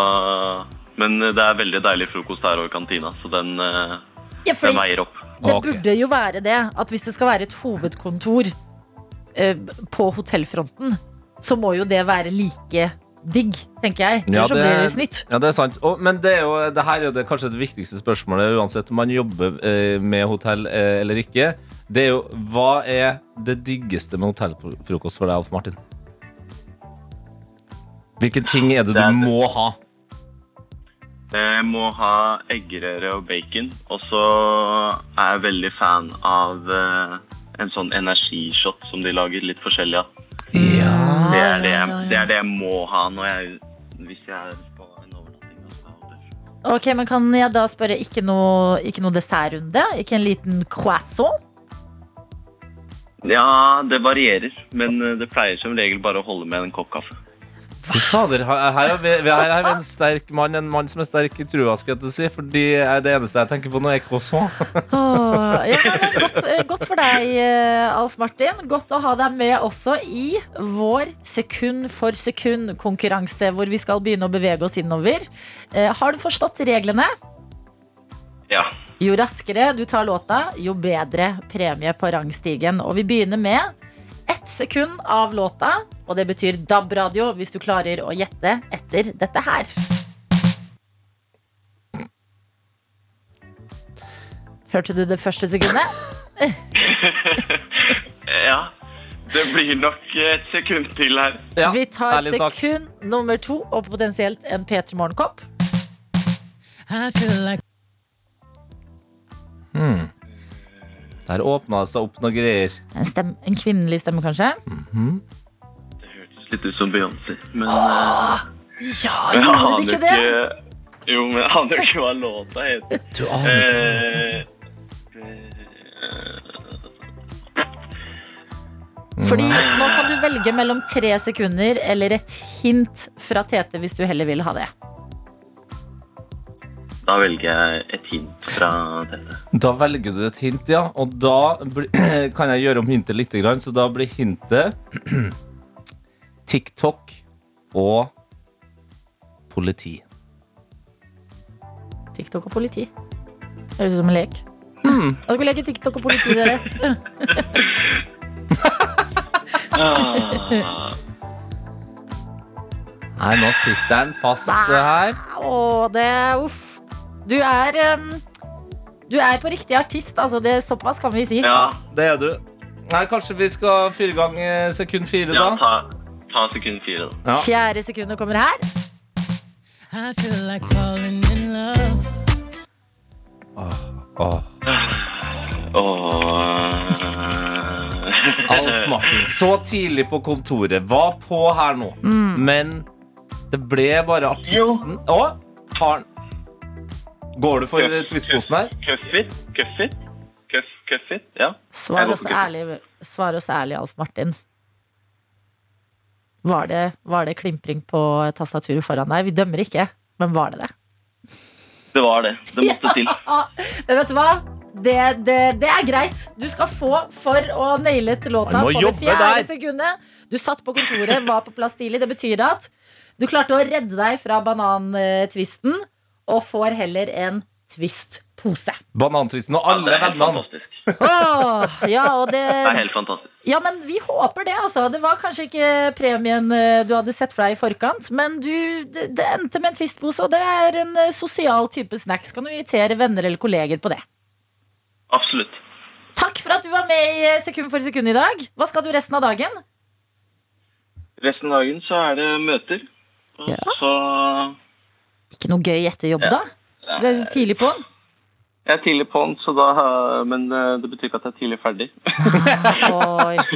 Men det er veldig deilig frokost her og i kantina, så den, eh, Ja, den veier opp. Det burde jo være det. At hvis det skal være et hovedkontor eh, på hotellfronten, så må jo det være like digg, tenker jeg. Ja, det- blir det snitt. Ja, det er sant. Og, men det, er jo, det her er jo det, kanskje det viktigste spørsmålet, uansett om man jobber eh, med hotell eh, eller ikke. Det er jo hva er det diggeste med hotellfrokost for deg, Alf Martin? Hvilke ting er det Det er du må ha? Jeg må ha eggerøre og bacon, og så er jeg veldig fan av eh, en sånn energishot som de lager, litt forskjellig av. Ja. Det er det, det er det jeg må ha når jeg, hvis jeg er på en overnatting. hotell. Ok, men Kan jeg da spørre ikke noe, ikke noe dessertrunde? Ikke en liten croissant? Ja, det varierer, men eh, det pleier som regel bare å holde med en kopp kaffe. Fy fader, her her har vi, vi- her er vi en sterk mann, en mann som er sterk i trua, skal jeg si. Fordi det eneste jeg tenker på nå, er croissant. Oh, ja, men godt, eh, godt for deg, eh, Alf Martin. Godt å ha deg med også i vår sekund for sekund-konkurranse, hvor vi skal begynne å bevege oss innover. Eh, Har du forstått reglene? Ja. Jo raskere du tar låta, jo bedre premie på rangstigen. Og vi begynner med ett sekund av låta, og det betyr DAB-radio hvis du klarer å gjette etter dette her. Hørte du det første sekundet? <laughs> ja. Det blir nok et sekund til her. Ja, vi tar sekund nummer to og potensielt en P3 Morgenkopp. Hmm. Der åpna det seg opp noen greier. En, stemme, en kvinnelig stemme, kanskje? Det hørtes litt ut som Beyoncé, men Åh, Ja, jeg gjorde det ikke det? Jo, men jeg aner ikke hva låta heter. Du aner ikke. Eh, Fordi nå kan du velge mellom tre sekunder eller et hint fra Tete hvis du heller vil ha det. da velger jeg et hint fra dette. Da velger du et hint, ja. Og da bli, <clears throat> kan jeg gjøre om hintet litt, så da blir hintet <clears throat> TikTok og politi. TikTok og politi. Høres ut som en lek. Mm. Da skal vi leke TikTok og politi, dere. Ah, Nei, nå sitter den fast her. Å, det Uff. Du er um, Du er på riktig artist, altså. Det, er såpass kan vi si. ja, Det er du. Nei, Kanskje vi skal fyre i gang eh, sekund fire, ja da? ta, ta sekund fire, da. Ja. Fjerde sekundet kommer her. <sighs> Åh. Åh. <laughs> Alf Martin, så tidlig på kontoret. Var på her nå. Men det ble bare artisten Å, har han Går du for eh, twistposen her? Cuffit? Cuffit? Cuff, cuffit? Ja. Svar oss ærlig, svar oss ærlig Alf Martin. Var det, var det klimpring på tastaturet foran deg? Vi dømmer ikke, men var det det? Det var det. Det måtte <laughs> til. Men vet du hva? Det, det, det er greit. Du skal få for å naile til låta på det fjerde der. sekundet. Du satt på kontoret, var på plass tidlig. Det betyr at du klarte å redde deg fra banantvisten og får heller en banantvistpose. Banantvisten og alle vennene. fantastisk. <laughs> Ja, og det Det er helt fantastisk. Ja, men vi håper det, altså. Det var kanskje ikke premien eh, du hadde sett for deg i forkant, men du, det, det endte med en Twist-pose, og det er en eh, sosial type snacks. Kan du invitere venner eller kolleger på det? Absolutt. Takk for at du var med i eh, Sekund for sekund i dag. Hva skal du resten av dagen? Resten av dagen så er det møter. Og Ja. så Ikke noe gøy etter jobb, da? Du er så tidlig på. Jeg er tidlig på'n, Men eh, det betyr ikke at jeg er tidlig ferdig. Oi. <laughs>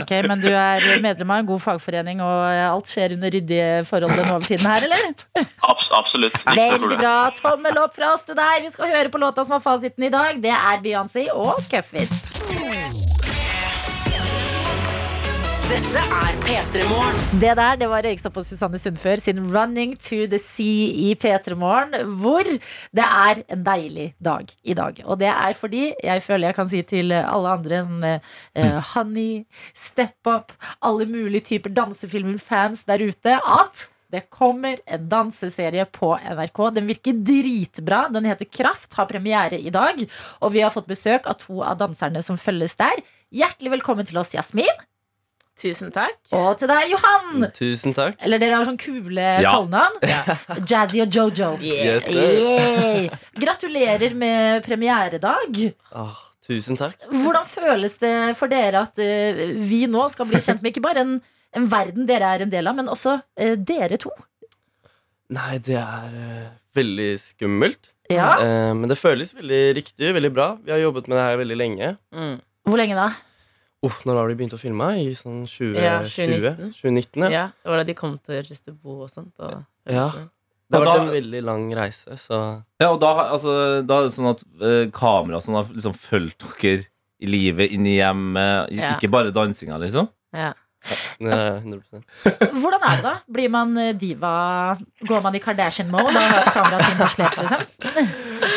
Ok, Men du er medlem av en god fagforening, og alt skjer under ryddige forhold den over tiden her, eller? Abs absolutt. Veldig bra. Tommel opp fra oss til deg. Vi skal høre på låta som har fasiten i dag. Det er Beyoncé og Cuff It. Dette er P3 Morgen. Det der det var Røyksopp og Susanne Sundfør sin 'Running to the Sea' i P3 Morgen, hvor det er en deilig dag i dag. Og det er fordi jeg føler jeg kan si til alle andre sånn uh, Honey, Step Up, alle mulige typer dansefilmer-fans der ute, at det kommer en danseserie på NRK. Den virker dritbra. Den heter Kraft, har premiere i dag. Og vi har fått besøk av to av danserne som følges der. Hjertelig velkommen til oss, Jasmin. Tusen takk. Og til deg, Johan. Tusen takk. Eller dere har sånn kule Ja. kallenavn. Jazzy og Jojo. Yes, yeah. Gratulerer med premieredag. Oh, tusen takk. Hvordan føles det for dere at uh, vi nå skal bli kjent med ikke bare en, en verden dere er en del av, men også uh, dere to? Nei, det er uh, veldig skummelt. Ja. Eh, men det føles veldig riktig, veldig bra. Vi har jobbet med det her veldig lenge. Mm. Hvor lenge da? Oh, når har de begynt å filme? I sånn 20, Ja, 2019. 2019 ja. Ja, det var da de kom til Restebo og sånt. Og, Ja. Det har vært en veldig lang reise, så Ja, og da, altså, da er det sånn at eh, kamera sånn, har liksom fulgt dere i livet, inn i hjemmet, Ja. ikke bare dansinga, liksom. ja. Ja, er 100 <laughs> Hvordan er det da? Blir man eh, diva? Går man i Kardashian-mode og har kameraet slep, liksom?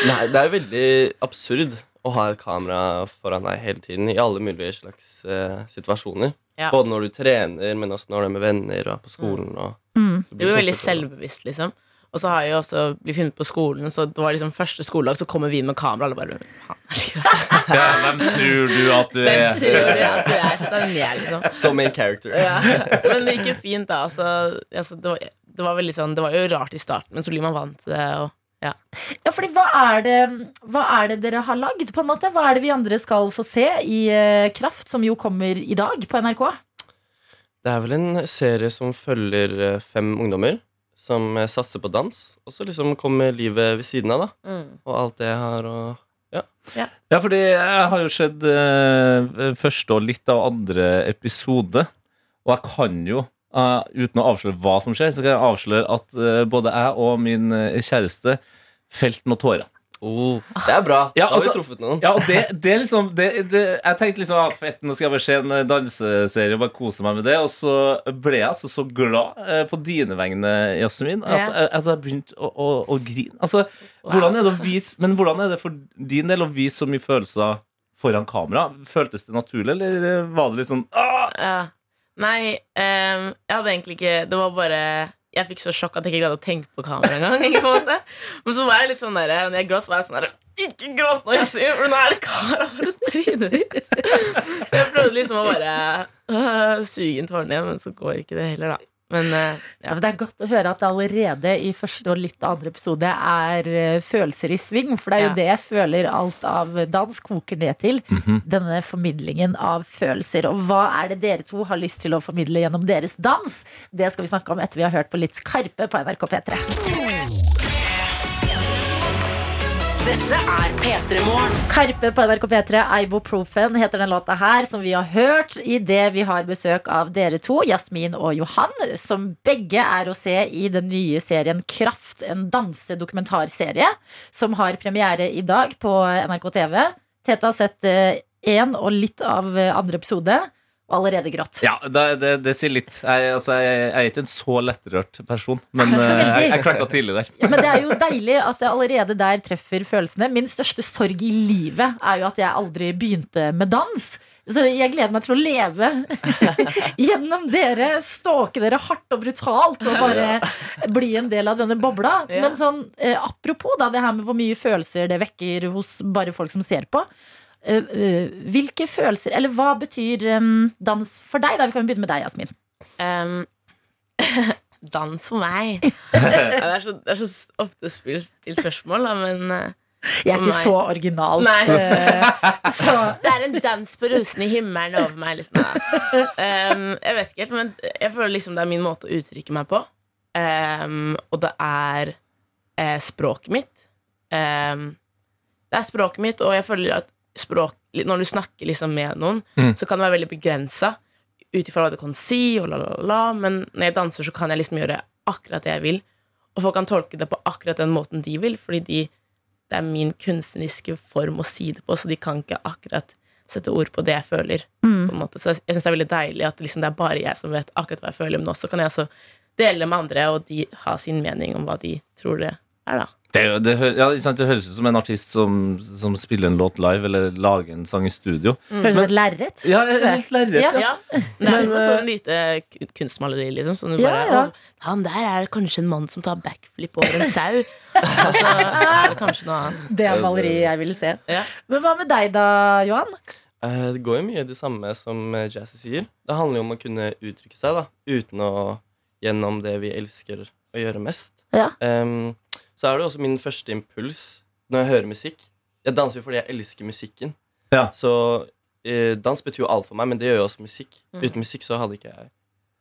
Nei, det er veldig absurd å ha et kamera foran deg hele tiden i alle mulige slags uh, situasjoner. Ja. Både når du trener, men også når du er med venner og er på skolen. Og, Mm. så Du blir blir veldig sånn- selvbevisst, liksom. Og så har jeg også blitt funnet på skolen, så det var liksom første skoledag, så kommer vi inn med kamera, alle bare. <laughs> Ja, hvem tror du at du er? Hvem tror du at du er? Sett er ned, liksom. <laughs> Som main character. Ja. Men det gikk jo fint, da. Altså, altså, det, var, det var veldig sånn Det var jo rart i starten, men så blir man vant til det. Og, Ja, fordi hva er, det, hva er det dere har lagd, på en måte? Hva er det vi andre skal få se i eh, Kraft, som jo kommer i dag på NRK? Det er vel en serie som følger eh, fem ungdommer som eh, satser på dans. Og så liksom kommer livet ved siden av, da. Og alt det jeg har og Ja, fordi jeg har jo sett eh, første og litt av andre episode, og jeg kan jo, eh, uten å avsløre hva som skjer, så kan jeg avsløre at uh, både jeg og min eh, kjæreste felte noen tårer. oh, Det er bra. Ja, da har altså- vi truffet noen. Ja, og det, det liksom det, det, Jeg tenkte liksom ah, fett, nå skal jeg bare se en danseserie og bare kose meg med det. Og så ble jeg altså så glad eh, på dine vegne, Jasmin, at, Ja. at jeg begynte å, å, å grine. Altså, hvordan er det å vise Men hvordan er det for din del å vise så mye følelser foran kamera? Føltes det naturlig, eller var det litt sånn ah! ja. Nei, um, jeg hadde egentlig ikke Det var bare Jeg fikk så sjokk at jeg ikke greide å tenke på kamera engang. en. Men så var jeg litt sånn der, når jeg gråt, så var jeg sånn der Ikke gråt når jeg sier for nå er det kamera for trynet ditt. Så jeg prøvde liksom å bare uh, suge inn tårene igjen, men så går ikke det heller, da. Men øh, Ja, men det er godt å høre at det allerede i første og litt andre episode er eh, følelser i sving. For det er jo Ja. det jeg føler alt av dans koker ned til. Denne formidlingen av følelser. Og hva er det dere to har lyst til å formidle gjennom deres dans? Det skal vi snakke om etter vi har hørt på litt Karpe på NRK P3. Dette er P3 Morgen. Karpe på NRK P3, Ibuprofen heter den låta her, som vi har hørt i det vi har besøk av dere to, Jasmin og Johan, som begge er å se i den nye serien Kraft, en dansedokumentarserie, som har premiere i dag på NRK TV. Tete har sett én og litt av eh, andre episode, og allerede grått. Ja, det, det, det sier litt. Jeg, altså, jeg, jeg er ikke en så lettrørt person, men eh, jeg, jeg klekka tidlig der. Ja, men det er jo deilig at jeg allerede der treffer følelsene. Min største sorg i livet er jo at jeg aldri begynte med dans. Så jeg gleder meg til å leve <laughs> gjennom dere, stalke dere hardt og brutalt og bare bli en del av denne bobla. Ja. Men sånn, eh, apropos da, det her med hvor mye følelser det vekker hos bare folk som ser på. Eh, eh, hvilke følelser, eller hva betyr dans for deg? da? Vi kan begynne med deg, Jasmin. Um, <laughs> dans for meg. <laughs> Det, er så, det er så ofte spilt til spørsmål, da, men eh, Jeg er ikke så original. <laughs> Så Det er en dans på rosene i himmelen over meg. Liksom. Um, jeg vet ikke helt, men jeg føler liksom det er min måte å uttrykke meg på. Um, og det er eh, språket mitt. Um, det er språket mitt, og jeg føler at språk, når du snakker liksom med noen, Mm. så kan det være veldig begrensa ut ifra hva du kan si, og la, la, la, men når jeg danser, så kan jeg liksom gjøre akkurat det jeg vil. Og folk kan tolke det på akkurat den måten de vil, fordi de, det er min kunstneriske form å si det på, så de kan ikke akkurat sette ord på det jeg føler. Mm. På en måte. Så jeg syns det er veldig deilig at liksom, det er bare jeg som vet akkurat hva jeg føler, men også kan jeg altså dele med andre, og de har sin mening om hva de tror det er, da. Det, det, ja, sant, det høres ut som en artist som, som spiller en låt live, eller lager en sang i studio. Høres ut som et lerret. Ja, helt lerret. Ja. Ja. Ja, Men, jo eh, sånn lite kunstmaleri, liksom. Sånn du bare ja. «Å, Han der er kanskje en mann som tar backflip over en sau. altså, er det kanskje noe annet. Det er maleri jeg ville se. Ja. Men hva med deg da, Johan? Eh, Det går jo mye det samme som eh, Jazzy sier. Det handler jo om å kunne uttrykke seg da uten å gjennom det vi elsker å gjøre mest. Ja. Em, så er det også min første impuls når jeg hører musikk. Jeg danser jo fordi jeg elsker musikken. Ja. Så eh, dans betyr jo alt for meg, men det gjør jo også musikk. Mm. Uten musikk så hadde ikke jeg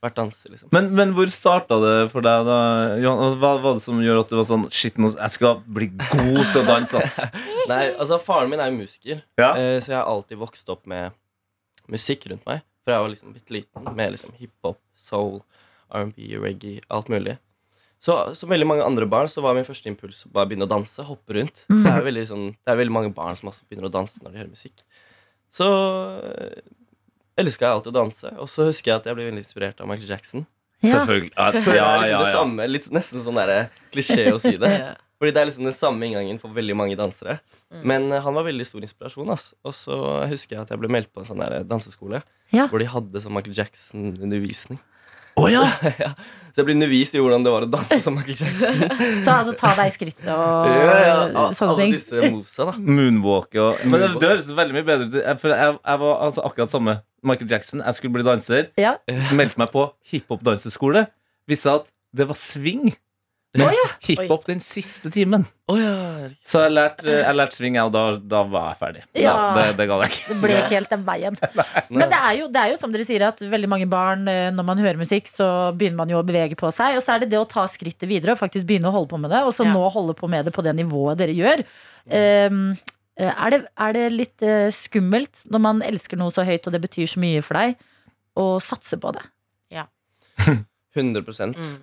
vært danser, liksom. Men, men hvor starta det for deg, da? Johan? Hva var det som gjør at du var sånn Shit, nå, jeg skal bli god til å danse, ass. <laughs> Nei, altså Faren min er jo musiker, Ja. eh, så jeg har alltid vokst opp med musikk rundt meg. For jeg var liksom bitte liten med liksom hiphop, soul, R&B, reggae, alt mulig. Så som veldig mange andre barn så var min første impuls å bare begynne å danse. Hoppe rundt. Mm. det er, veldig, sånn, det er veldig mange barn som også begynner å danse når de hører musikk. Så elska jeg alltid å danse. Og så husker jeg at jeg ble veldig inspirert av Michael Jackson. Selvfølgelig. Ja, For det ja, liksom ja, det samme, litt, nesten sånn der klisjé å si det. <laughs> Fordi det er liksom den samme inngangen for veldig mange dansere. Men eh, han var veldig stor inspirasjon. Ass. Og så husker jeg at jeg ble meldt på en sånn der danseskole Ja. hvor de hadde sånn Michael Jackson-undervisning. Å ja! <laughs> ja. Så jeg ble undervist i hvordan det var å danse som Michael Jackson. Så altså ta deg i skrittet og <laughs> Ja, ja, sånne sånne Alle ting. disse movesa, da. Moonwalk og Men det, Moonwalk. det høres veldig mye bedre ut. For jeg, jeg var altså akkurat samme. Michael Jackson. Jeg skulle bli danser. Ja. Meldte meg på hiphop-danseskole. Visste at det var swing. <laughs> Hiphop den siste timen. Oh, ja. Så jeg lærte jeg lærte swing, og da, da var jeg ferdig. Ja. Da, det, det ga jeg ikke. Det ble ikke helt den veien. <laughs> Men det er, jo, det er jo som dere sier at veldig mange barn, eh, når man hører musikk, så begynner man jo å bevege på seg. Og så er det det å ta skrittet videre og faktisk begynne å holde på med det. Og så Ja. nå holde på med det på det nivået dere gjør. Um, er, det, er det litt eh, skummelt når man elsker noe så høyt, og det betyr så mye for deg, å satse på det? Ja. <laughs> 100 Mm.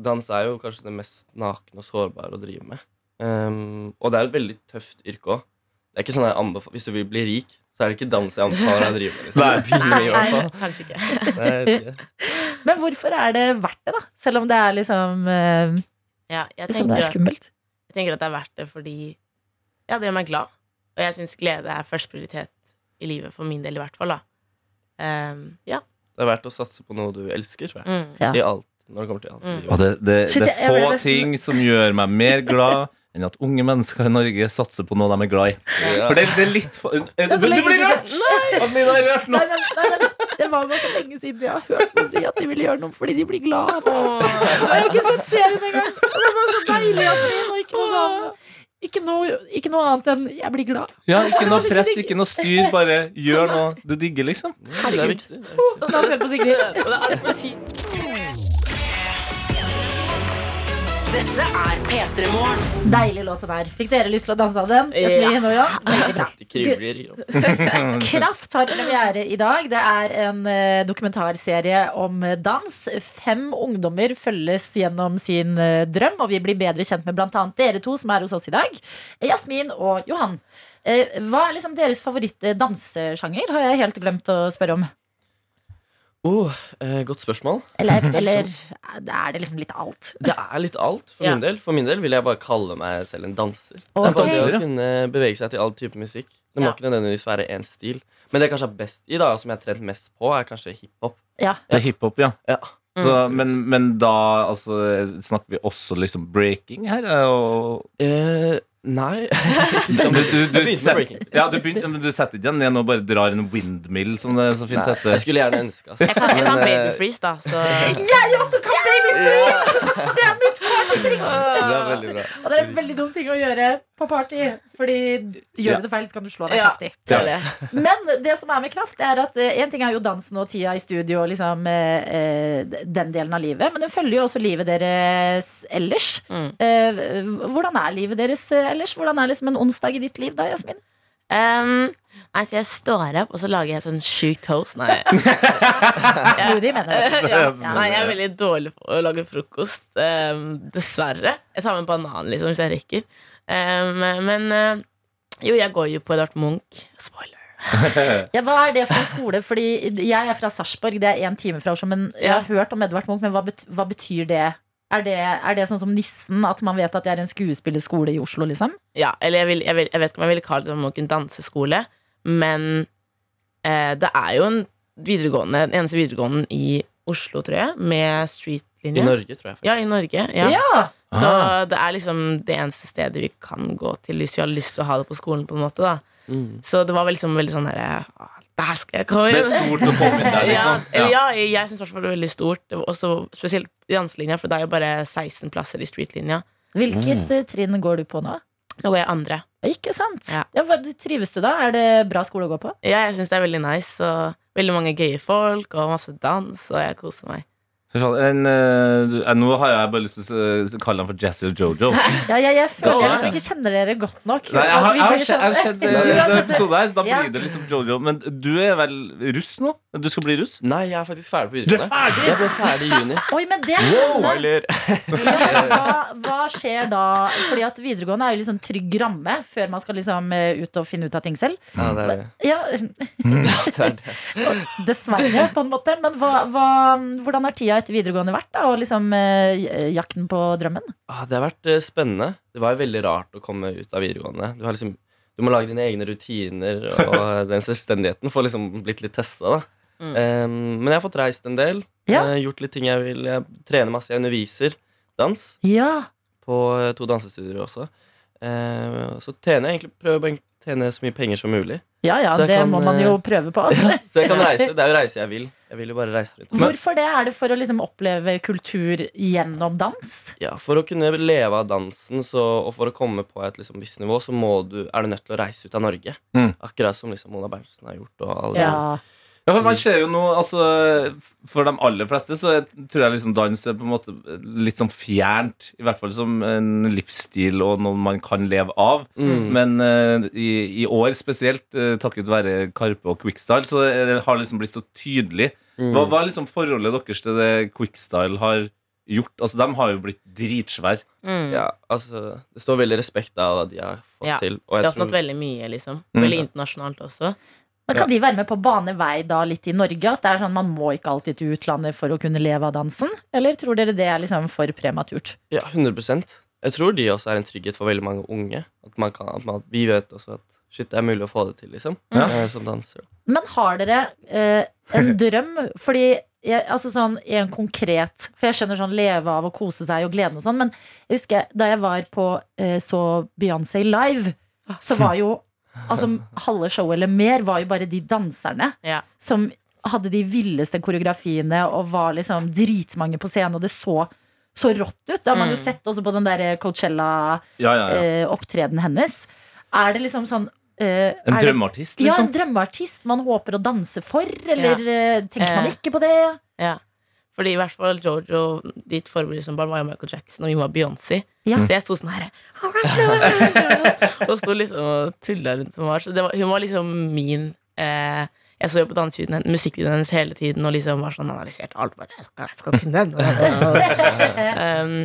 Dans er jo kanskje det mest nakne og sårbare å drive med. Um, og det er et veldig tøft yrke òg. Det er ikke sånn jeg anbefaler Hvis du vil bli rik, så er det ikke dans jeg anbefaler deg å drive med. Liksom. Nei. nei, med, i hvert fall. kanskje ikke. Nei, ikke. <laughs> Men hvorfor er det verdt det, da? Selv om det er liksom uh, Ja, jeg, Selv om det er skummelt. jeg tenker at det er verdt det fordi Ja, det gjør meg glad. Og jeg syns glede er førsteprioritet i livet, for min del i hvert fall. da um, Ja. Det er verdt å satse på noe du elsker, tror jeg. Mm. Ja. I alt. Når det kommer til. Mm. Og det, det, Shit, det er få ting som gjør meg mer glad enn at unge mennesker i Norge satser på noe de er glad i. Ja. For det, det er litt for, er så Du lenge blir rørt! Adelina er rørt nå. Nei, nei, nei, det var bare så lenge siden jeg har hørt noen si at de vil gjøre noe fordi de blir glad. Og jeg har ikke sett serien engang. Det var så deilig, Jasmin. Og ikke noe sånn ikke noe, ikke noe annet enn 'jeg blir glad'. Ja, ikke noe press, ikke noe styr. Bare gjør noe du digger, liksom. Herregud. det er viktig. Det er viktig. Dette er P3 Morgen. Deilig låt den her. Fikk dere lyst til å danse av den? Jasmin og Jan? <laughs> Veldig bra. Det kribler. <laughs> Kraft har premiere i dag. Det er en eh, dokumentarserie om eh, dans. Fem ungdommer følges gjennom sin eh, drøm, og vi blir bedre kjent med bl.a. dere to som er hos oss i dag. Jasmin og Johan. Eh, Hva er liksom deres favoritt-dansesjanger? Har jeg helt glemt å spørre om. Oh, eh, godt spørsmål. Eller, <laughs> eller er det liksom litt alt? Det er litt alt for Ja. min del. For min del vil jeg bare kalle meg selv en danser. Okay. En danser ja. å kunne bevege seg til all type musikk. Det må Ja. ikke nødvendigvis være én stil. Men det jeg kanskje er best i, da, som jeg har trent mest på, er kanskje hiphop. Ja. Det er hiphop, ja. Ja. Så, men, men da altså, snakker vi også liksom breaking her? Og, Eh, nei. <laughs> du, du, du, set- ja, du begynte, men du setter ikke den ned og bare drar en windmill, som det så fint heter. jeg skulle gjerne ønske altså. Jeg kan, jeg kan Men, eh, baby freeze, da. Så Jeg også kan babyfreeze! Det er partytriks! Det er veldig bra. Og det er en veldig dum ting å gjøre på party. Fordi gjør du det feil, så kan du slå deg Ja. kraftig. det er det. Men det som er med kraft, er at én ting er jo dansen og tida i studio og liksom, eh, eh, den delen av livet, men det følger jo også livet deres ellers. Mm. Eh, hvordan er livet deres eh, ellers? Hvordan er liksom en onsdag i ditt liv da, Jasmin? Um, nei, så jeg står opp, og så lager jeg sånn sjuk toast. Nei. <laughs> Smoothie, mener jeg. ja. Nei, jeg er veldig dårlig på å lage frokost. Um, dessverre. Jeg tar med en banan liksom, hvis jeg rekker. Um, men uh, jo, jeg går jo på Edvard Munch. Spoiler. <laughs> Ja, hva er det for en skole? Fordi jeg er fra Sarpsborg, det er én time fra Oslo. Men jeg har hørt om Edvard Munch, men hva, bet hva betyr det? Er, det? er det sånn som Nissen, at man vet at det er en skuespillerskole i Oslo, liksom? Ja, eller jeg, vil, jeg, vil, jeg vet ikke om jeg ville kalt det Munch en danseskole, men eh, det er jo en videregående, den eneste videregående i Oslo, tror jeg, med streetlinje. I. Norge, tror jeg. Ja, i Norge. Ja. Ja! Så Ah. det er liksom det eneste stedet vi kan gå til hvis vi har lyst til å ha det på skolen. på en måte da Mm. Så det var liksom veldig sånn herre «Ah, Der skal jeg komme Det er stort å komme inn der, <laughs> liksom. Ja, ja, jeg syns det var veldig stort. Også spesielt i danselinja, for det er jo bare 16 plasser i streetlinja. Hvilket mm. trinn går du på nå? Nå går jeg andre. Ikke sant? Ja. Ja, trives du da? Er det bra skole å gå på? Ja, jeg syns det er veldig nice. Og veldig mange gøye folk og masse dans, og jeg koser meg. En, uh, eh, nå har jeg bare lyst til å kalle han for Jazzy og Jojo. <laughs> Ja, jeg, jeg føler jeg liksom ikke kjenner dere godt nok. Nei, jeg har, jeg har sett, eh, <laughs> sett det. her. Da Ja. blir det liksom Jojo. Men du er vel russ nå? Du skal bli russ? Nei, jeg er faktisk ferdig på videregående. Du er ferdig! Jeg ble ferdig i juni. <laughs> Oi, men det er wow. Ja, hva, hva skjer da? Fordi at videregående er jo liksom trygg ramme før man skal liksom ut og finne ut av ting selv. Ja, det er det. Ja, Ja, det, er det. dessverre, på en måte. Men hva, hva, hvordan har tida etter videregående vært? da? Og liksom eh, jakten på drømmen? Ah, det har vært eh, spennende. Det var jo veldig rart å komme ut av videregående. Du, har liksom, du må lage dine egne rutiner, og <laughs> den selvstendigheten får liksom blitt litt testa. Mm. Um, men jeg har fått reist en del. Ja. eh, gjort litt ting jeg vil. Jeg trener masse. Jeg underviser dans Ja. på eh, to dansestudier også. Eh, så tjener jeg egentlig prøver å tjene så mye penger som mulig. Ja ja, det kan, må man jo eh, prøve på. <laughs> Så jeg kan <laughs> reise. Det er jo reise jeg vil. Jeg vil jo bare reise rundt. Hvorfor det? Er det for å liksom oppleve kultur gjennom dans? Ja, For å kunne leve av dansen så, og for å komme på et liksom, visst nivå, så må du, er du nødt til å reise ut av Norge. Mm. Akkurat som liksom, Mona Berntsen har gjort. Og alle Ja. Ja, for man ser jo nå, altså For de aller fleste så jeg, tror jeg liksom dans er på en måte litt sånn fjernt. I hvert fall som en livsstil og noe man kan leve av. Mm. Men uh, i, i år spesielt, uh, takket være Karpe og Quickstyle, så det, har liksom blitt så tydelig. Mm. Hva, hva er liksom forholdet deres til det Quickstyle har gjort? Altså, De har jo blitt dritsvære. Mm. Ja, altså Det står veldig respekt av hva de har fått Ja, til. Og De jeg har oppnådd tror, veldig mye, liksom. Mm. Veldig internasjonalt også. Men Kan de være med på å bane vei da litt i Norge? At det er sånn Man må ikke alltid til utlandet for å kunne leve av dansen? Eller tror dere det er liksom for prematurt? ja, 100% Jeg tror de også er en trygghet for veldig mange unge. At, man kan, at man, vi vet også at shit, det er mulig å få det til, liksom. Ja. eh, Som danser. Men har dere eh, en drøm? <laughs> Fordi jeg, altså sånn en konkret For jeg skjønner sånn leve av å kose seg og gleden og sånn, men jeg husker da jeg var på eh, så Beyoncé live, så var jo Altså halve showet eller mer var jo bare de danserne Ja. som hadde de villeste koreografiene og var liksom dritmange på scenen, og det så så rått ut. Det har man jo Mm. sett også på den der Ja, ja, ja. Coachella-opptredenen hennes. Er det liksom sånn eh, En drømmeartist, liksom? ja, en drømmeartist man håper å danse for, eller ja. tenker man Eh. ikke på det? Ja. Fordi i hvert fall Jojo, ditt forbilde som barn, var jo Michael Jackson, og hun var Beyoncé. Ja. Så jeg sto sånn her Og sto liksom og tulla rundt som var. Så det var, hun var liksom min eh, Jeg så jo på dansevideoen musikkvideoen hennes hele tiden og liksom var sånn analysert alt. Bare, jeg skal, jeg skal kunne den. um,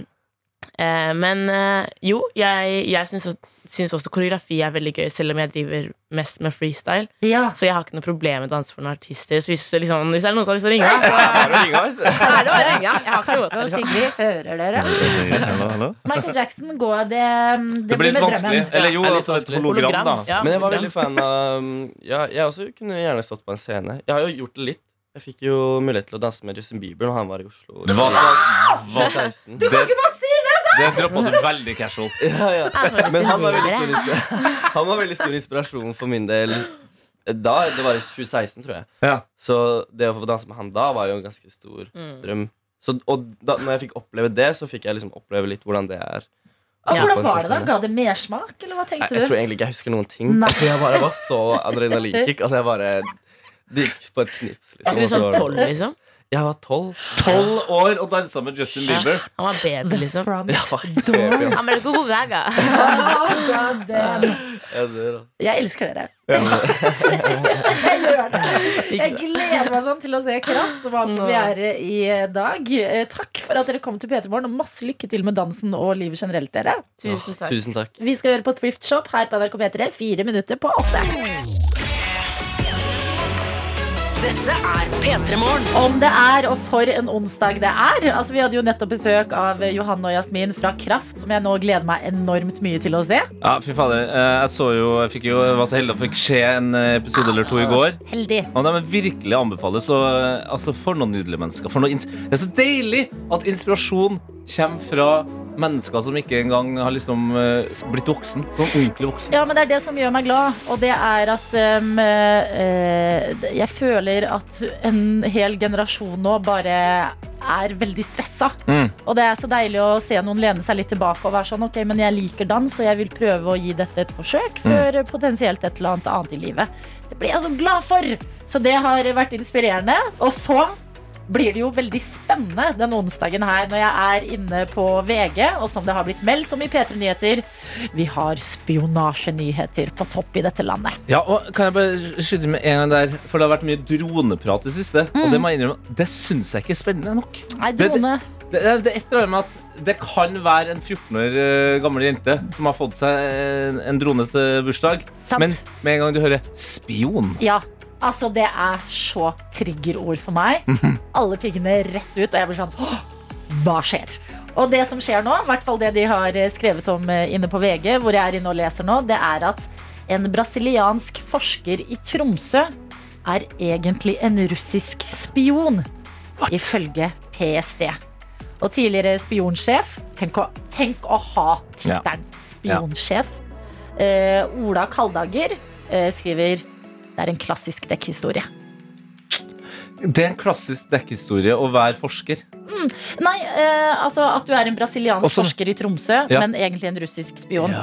Eh, men eh, jo, jeg, jeg syns, syns også koreografi er veldig gøy, selv om jeg driver mest med freestyle. Ja. Så jeg har ikke noe problem med å danse for noen artister. Så hvis, liksom, hvis det er noen som har lyst til å ringe, så <laughs> Er det så er det bare å ringe. Jeg har ikke noe liksom. Sigrid, hører dere? Hallo, hallo. Michael Jackson, gå det, det, Det blir litt vanskelig. drømmen. Eller jo, altså et hologram, da. Ja, Men jeg var veldig fan av um, ja, Jeg også kunne gjerne stått på en scene. Jeg har jo gjort det litt. Jeg fikk jo mulighet til å danse med Justin Bieber når han var i Oslo. Det var, så, var 16. Du kan ikke bare det! Droppa du veldig casual. Ja, ja. Men han var, veldig stor han var veldig stor inspirasjon for min del da. Det var i 2016, tror jeg. Ja. Så det å få danse med han da var jo en ganske stor Mm. drøm. Så, og da når jeg fikk oppleve det, så fikk jeg liksom oppleve litt hvordan det er. Ja. Hvordan var det da? Ga det mersmak, eller hva Jeg, du? jeg tror egentlig ikke jeg husker noen ting. Nei. Jeg tror jeg bare var så adrenalinkick at jeg bare Det gikk på et knips. Er Liksom, du sånn tolv, liksom? Jeg var tolv. Tolv år og dansa med Justin Bieber. Han var baby, liksom. Front Ja, door. Ja, Han. <laughs> Oh, God damn. er- Jeg elsker dere. <laughs> jeg. Jeg gleder meg sånn til å se Kraft, som har premiere i dag. Eh, Takk for at dere kom til P3 Morgen, og masse lykke til med dansen og livet generelt, dere. Tusen takk. Tusen takk. Vi skal høre på Thrift Shop her på NRK P3, fire minutter på åtte. Dette er P3 Morgen. Om det er, og for en onsdag det er. Altså, vi hadde jo nettopp besøk av Johanne og Jasmin fra Kraft, som jeg nå gleder meg enormt mye til å se. Ja, fy fader. eh, Jeg så jo, jeg fikk jo, var så heldig å fikk se en eh, episode eller to i går. Heldig. Og de virkelig anbefales. Og, eh, altså, for noen nydelige mennesker. For noe det er så deilig at inspirasjon kommer fra mennesker som ikke engang har liksom eh, blitt voksen. Noen ordentlig voksen. Ja, men det er det som gjør meg glad, og det er at um, uh, jeg føler at en hel generasjon nå bare er veldig stressa. Mm. Og det er så deilig å se noen lene seg litt tilbake og være sånn Ok, men jeg liker dans, og jeg vil prøve å gi dette et forsøk før potensielt et eller annet annet i livet. Det blir jeg så glad for! Så det har vært inspirerende. Og så blir det jo veldig spennende den onsdagen her når jeg er inne på VG, og som det har blitt meldt om i P3 Nyheter, vi har spionasjenyheter på topp i dette landet. Ja, og kan jeg bare skyte med en gang der For det har vært mye droneprat i det siste. Og det må jeg innrømme, det syns jeg ikke er spennende nok. Nei, drone. Det, det, det er med at det kan være en 14 år eh, gammel jente som har fått seg en, en drone til bursdag. Sant. Men med en gang du hører spion Ja, altså det er så triggerord for meg. <laughs> Alle piggene rett ut, og jeg blir sånn Hva skjer? Og det som skjer nå, i hvert fall det de har eh, skrevet om eh, inne på VG, hvor jeg er inne og leser nå, det er at en brasiliansk forsker i Tromsø er egentlig en russisk spion, ifølge PST. Og tidligere spionsjef Tenk å, tenk å ha tittelen spionsjef. Eh, Ola Kaldager uh, skriver det er en klassisk dekkhistorie. Det er en klassisk dekkhistorie å være forsker. Nei, eh, altså at du er en brasiliansk Også- forsker i Tromsø, Ja. men egentlig en russisk spion.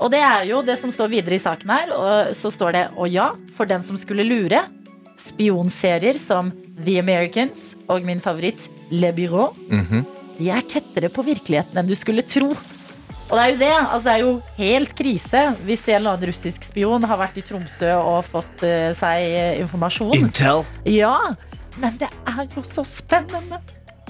Og det er jo det som står videre i saken her. Og så står det og ja, for den som skulle lure. Spionserier som The Americans og min favoritt Le Bureau. Mhm. De er tettere på virkeligheten enn du skulle tro. Og det er jo det. Altså, det er jo helt krise hvis en eller annen russisk spion har vært i Tromsø og fått uh, seg eh, informasjon. Intel. Ja, men det er jo så spennende.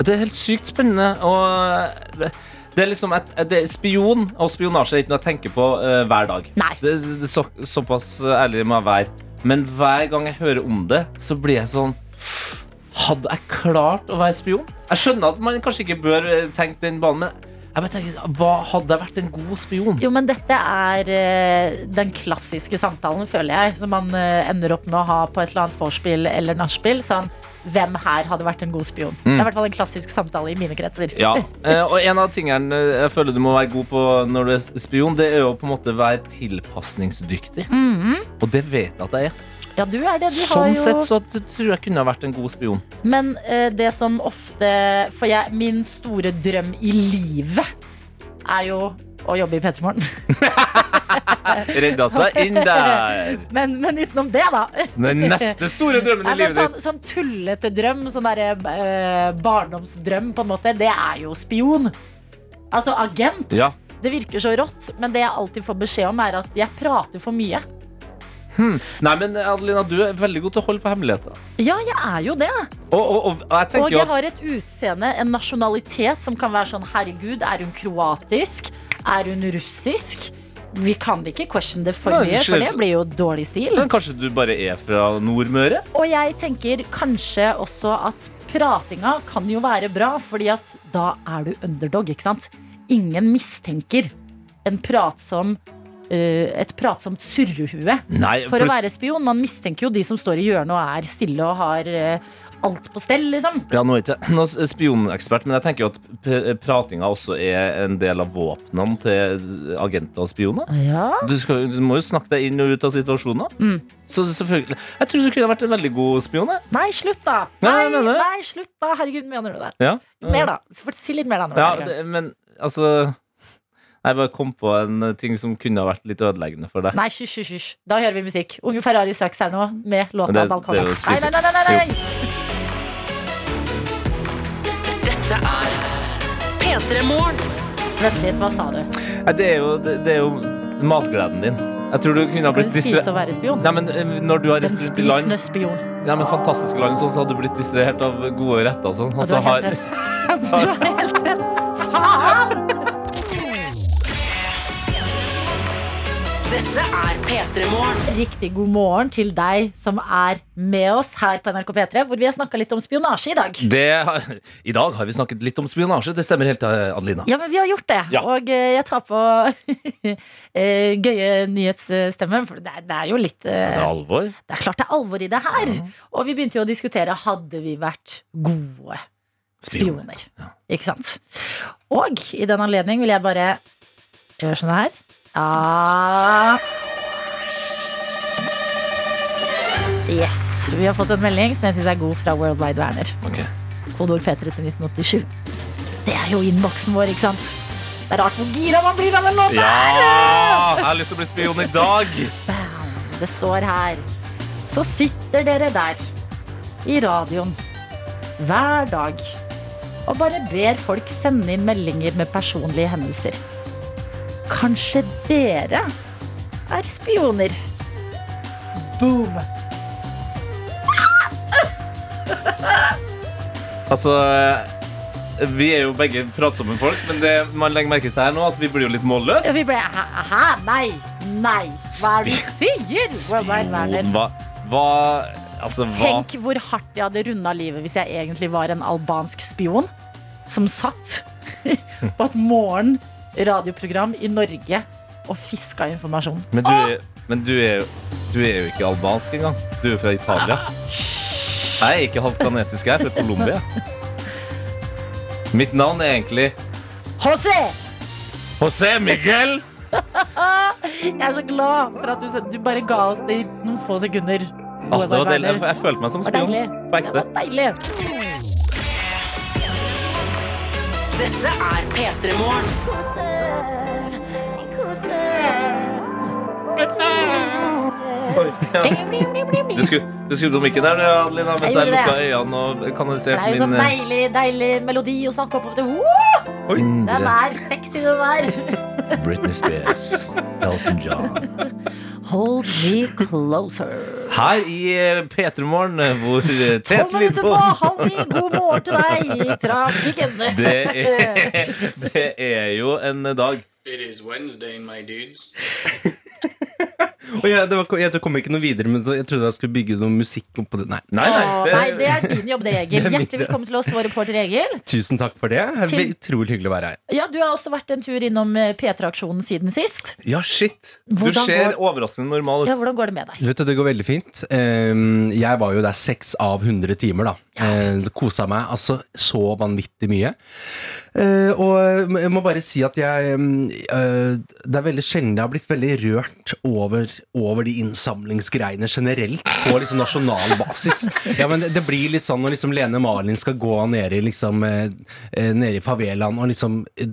Det er helt sykt spennende. Og det, det er liksom et, det er Spion og spionasje er ikke noe jeg tenker på uh, hver dag. Nei. Det, det er så, Såpass ærlig må jeg være. Men hver gang jeg hører om det, så blir jeg sånn Hadde jeg klart å være spion? Jeg skjønner at man kanskje ikke bør eh, tenke den banen, men jeg bare tenker, hva hadde jeg vært en god spion? Jo, men dette er eh, den klassiske samtalen, føler jeg, som man eh, ender opp med å ha på et eller annet vorspiel eller nachspiel. Sånn, hvem her hadde vært en god spion? Det er i hvert fall en klassisk samtale i mine kretser. Ja, <laughs> eh, og en av tingene eh, jeg føler du må være god på når du er spion, det er jo på en måte være tilpasningsdyktig. Og det vet jeg at jeg er. Ja, du er det. Du Sånn har jo sett så tror jeg kunne ha vært en god spion. Men eh, det som ofte For jeg, min store drøm i livet er jo å jobbe i P3 Morgen. <laughs> Redda seg inn der. <laughs> Men, men utenom det, da. Den neste store drømmen i livet sånn, ditt. sånn tullete drøm, sånn derre eh, barndomsdrøm, på en måte, det er jo spion. Altså agent. Ja. Det virker så rått, men det jeg alltid får beskjed om, er at jeg prater for mye. Nei, men Adelina, du er veldig god til å holde på hemmeligheter. Ja, jeg er jo det. Og, og, og jeg Og jeg har et utseende, en nasjonalitet, som kan være sånn Herregud, er hun kroatisk? Er hun russisk? Vi kan ikke question det for mye, for det blir jo dårlig stil. men Kanskje du bare er fra Nordmøre? Og jeg tenker kanskje også at pratinga kan jo være bra, fordi at da er du underdog, ikke sant? Ingen mistenker en pratsom eh, et pratsomt surrehue Nei, for å være spion. Man mistenker jo de som står i hjørnet og er stille og har eh, alt på stell, liksom. Ja, nå er ikke jeg noen spionekspert, men jeg tenker jo at pratinga også er en del av våpnene til agenter og spioner. Ja. Du, skal, du må jo snakke deg inn og ut av situasjoner. Mm. Så selvfølgelig Jeg tror du kunne vært en veldig god spion. jeg. Nei, slutt, da! Nei, Nei, nei, slutt, da! Herregud, mener du det? Ja. Mer, da. Si litt mer, da. Ja, det, men altså Jeg bare kom på en ting som kunne ha vært litt ødeleggende for deg. Nei, hysj, hysj. Da hører vi musikk. Unge Ferrari straks her nå med låta det- 'Balkong'. det er Nei, nei, nei, nei, nei, nei. Dette er P3 Morgen. Vent litt, hva sa du? Nei, det, er jo, det, det er jo matgleden din. Jeg tror du kunne ha Kan blitt du spise distrahert og være spion? Nei, men eh, når du har Den spisende spion. Ja, men fantastiske land, sånn, så hadde du blitt distrahert av gode retter og sånn. Og Og du så har helt rett. <laughs> <laughs> Du har helt rett. Faen! Dette er P3 Morgen. Riktig god morgen til deg som er med oss her på NRK P3, hvor vi har snakka litt om spionasje i dag. det, I dag har vi snakket litt om spionasje. Det stemmer helt, eh, Adelina. Ja, men vi har gjort det. Ja. Og eh, jeg tar på <laughs> eh, gøye nyhetsstemmer, for det er, det er jo litt Det er alvor. Det er klart det er alvor i det her. Og vi begynte jo å diskutere hadde vi vært gode spioner. Ikke sant? Og i den anledning vil jeg bare gjøre sånn her. Ja Yes. Vi har fått en melding som jeg syns er god fra Worldwide Werner. Kodord Kodeord P3 til 1987. Det er jo innboksen vår, ikke sant? Det er rart hvor gira man blir av den låta! Ja! Jeg har lyst til å bli spion i dag. Det står her. Så sitter dere der i radioen hver dag og bare ber folk sende inn meldinger med personlige hendelser. Kanskje dere er spioner? Boom. Altså Vi er jo begge pratsomme folk, men det man legger merke til her nå, at vi blir jo litt målløse. Ja, vi ble hæ? Nei. Nei. Hva er det du sier? Spion, hva, hva Altså, hva Tenk hvor hardt jeg hadde runda livet hvis jeg egentlig var en albansk spion som satt <laughs> på et morgen radioprogram i Norge og fiska informasjon. Men du er, men du er, jo- du er jo ikke albansk engang. Du er jo fra Italia. Jeg er ikke halvt kanesisk, jeg er fra Colombia. Mitt navn er egentlig José! José Miguel. Jeg er så glad for at du, du bare ga oss det i noen få sekunder. Ah, det var deilig. Jeg, jeg følte meg som Det spion. Det var deilig. Dette er P3 Morgen. Du skulle, du skulle på mikken der, Adelina, mens Jeg lukka det. øynene og Det er jo sånn min eh, deilig, deilig melodi å snakke opp. Woo! Den er sexy, den der. <laughs> Britney Spears. Elton John. Hold me closer. Her i eh, P3 Morgen, eh, hvor Tolv Tete minutter på Lidbom halv ni. God morgen til deg i trafikken. <laughs> det er, det er jo en dag It is Wednesday, my dudes. <laughs> Og jeg, det var, jeg kom ikke noe videre, men jeg trodde jeg skulle bygge noe musikk oppå det. Nei. Nei, nei. Det, nei, det er din jobb, det, Egil. <laughs> Det er Hjertelig velkommen til oss, vår reporter Egil. Tusen takk for det. Det Til- utrolig hyggelig å være her. Ja, Du har også vært en tur innom eh, P3-aksjonen siden sist. ja, shit. Du ser går- overraskende normal ut. Ja, Hvordan går det med deg? Vet du, Det går veldig fint. Ehm, Jeg var jo der seks av 100 timer. da Eh, Kosa meg altså så vanvittig mye. Eh, Og jeg må bare si at jeg mm, eh, Det er veldig sjelden jeg har blitt veldig rørt over, over de innsamlingsgreiene generelt på liksom nasjonal basis. Ja, men det, det blir litt sånn når liksom Lene Marlin skal gå ned i, liksom, eh, eh, nede i favelaen og liksom eh,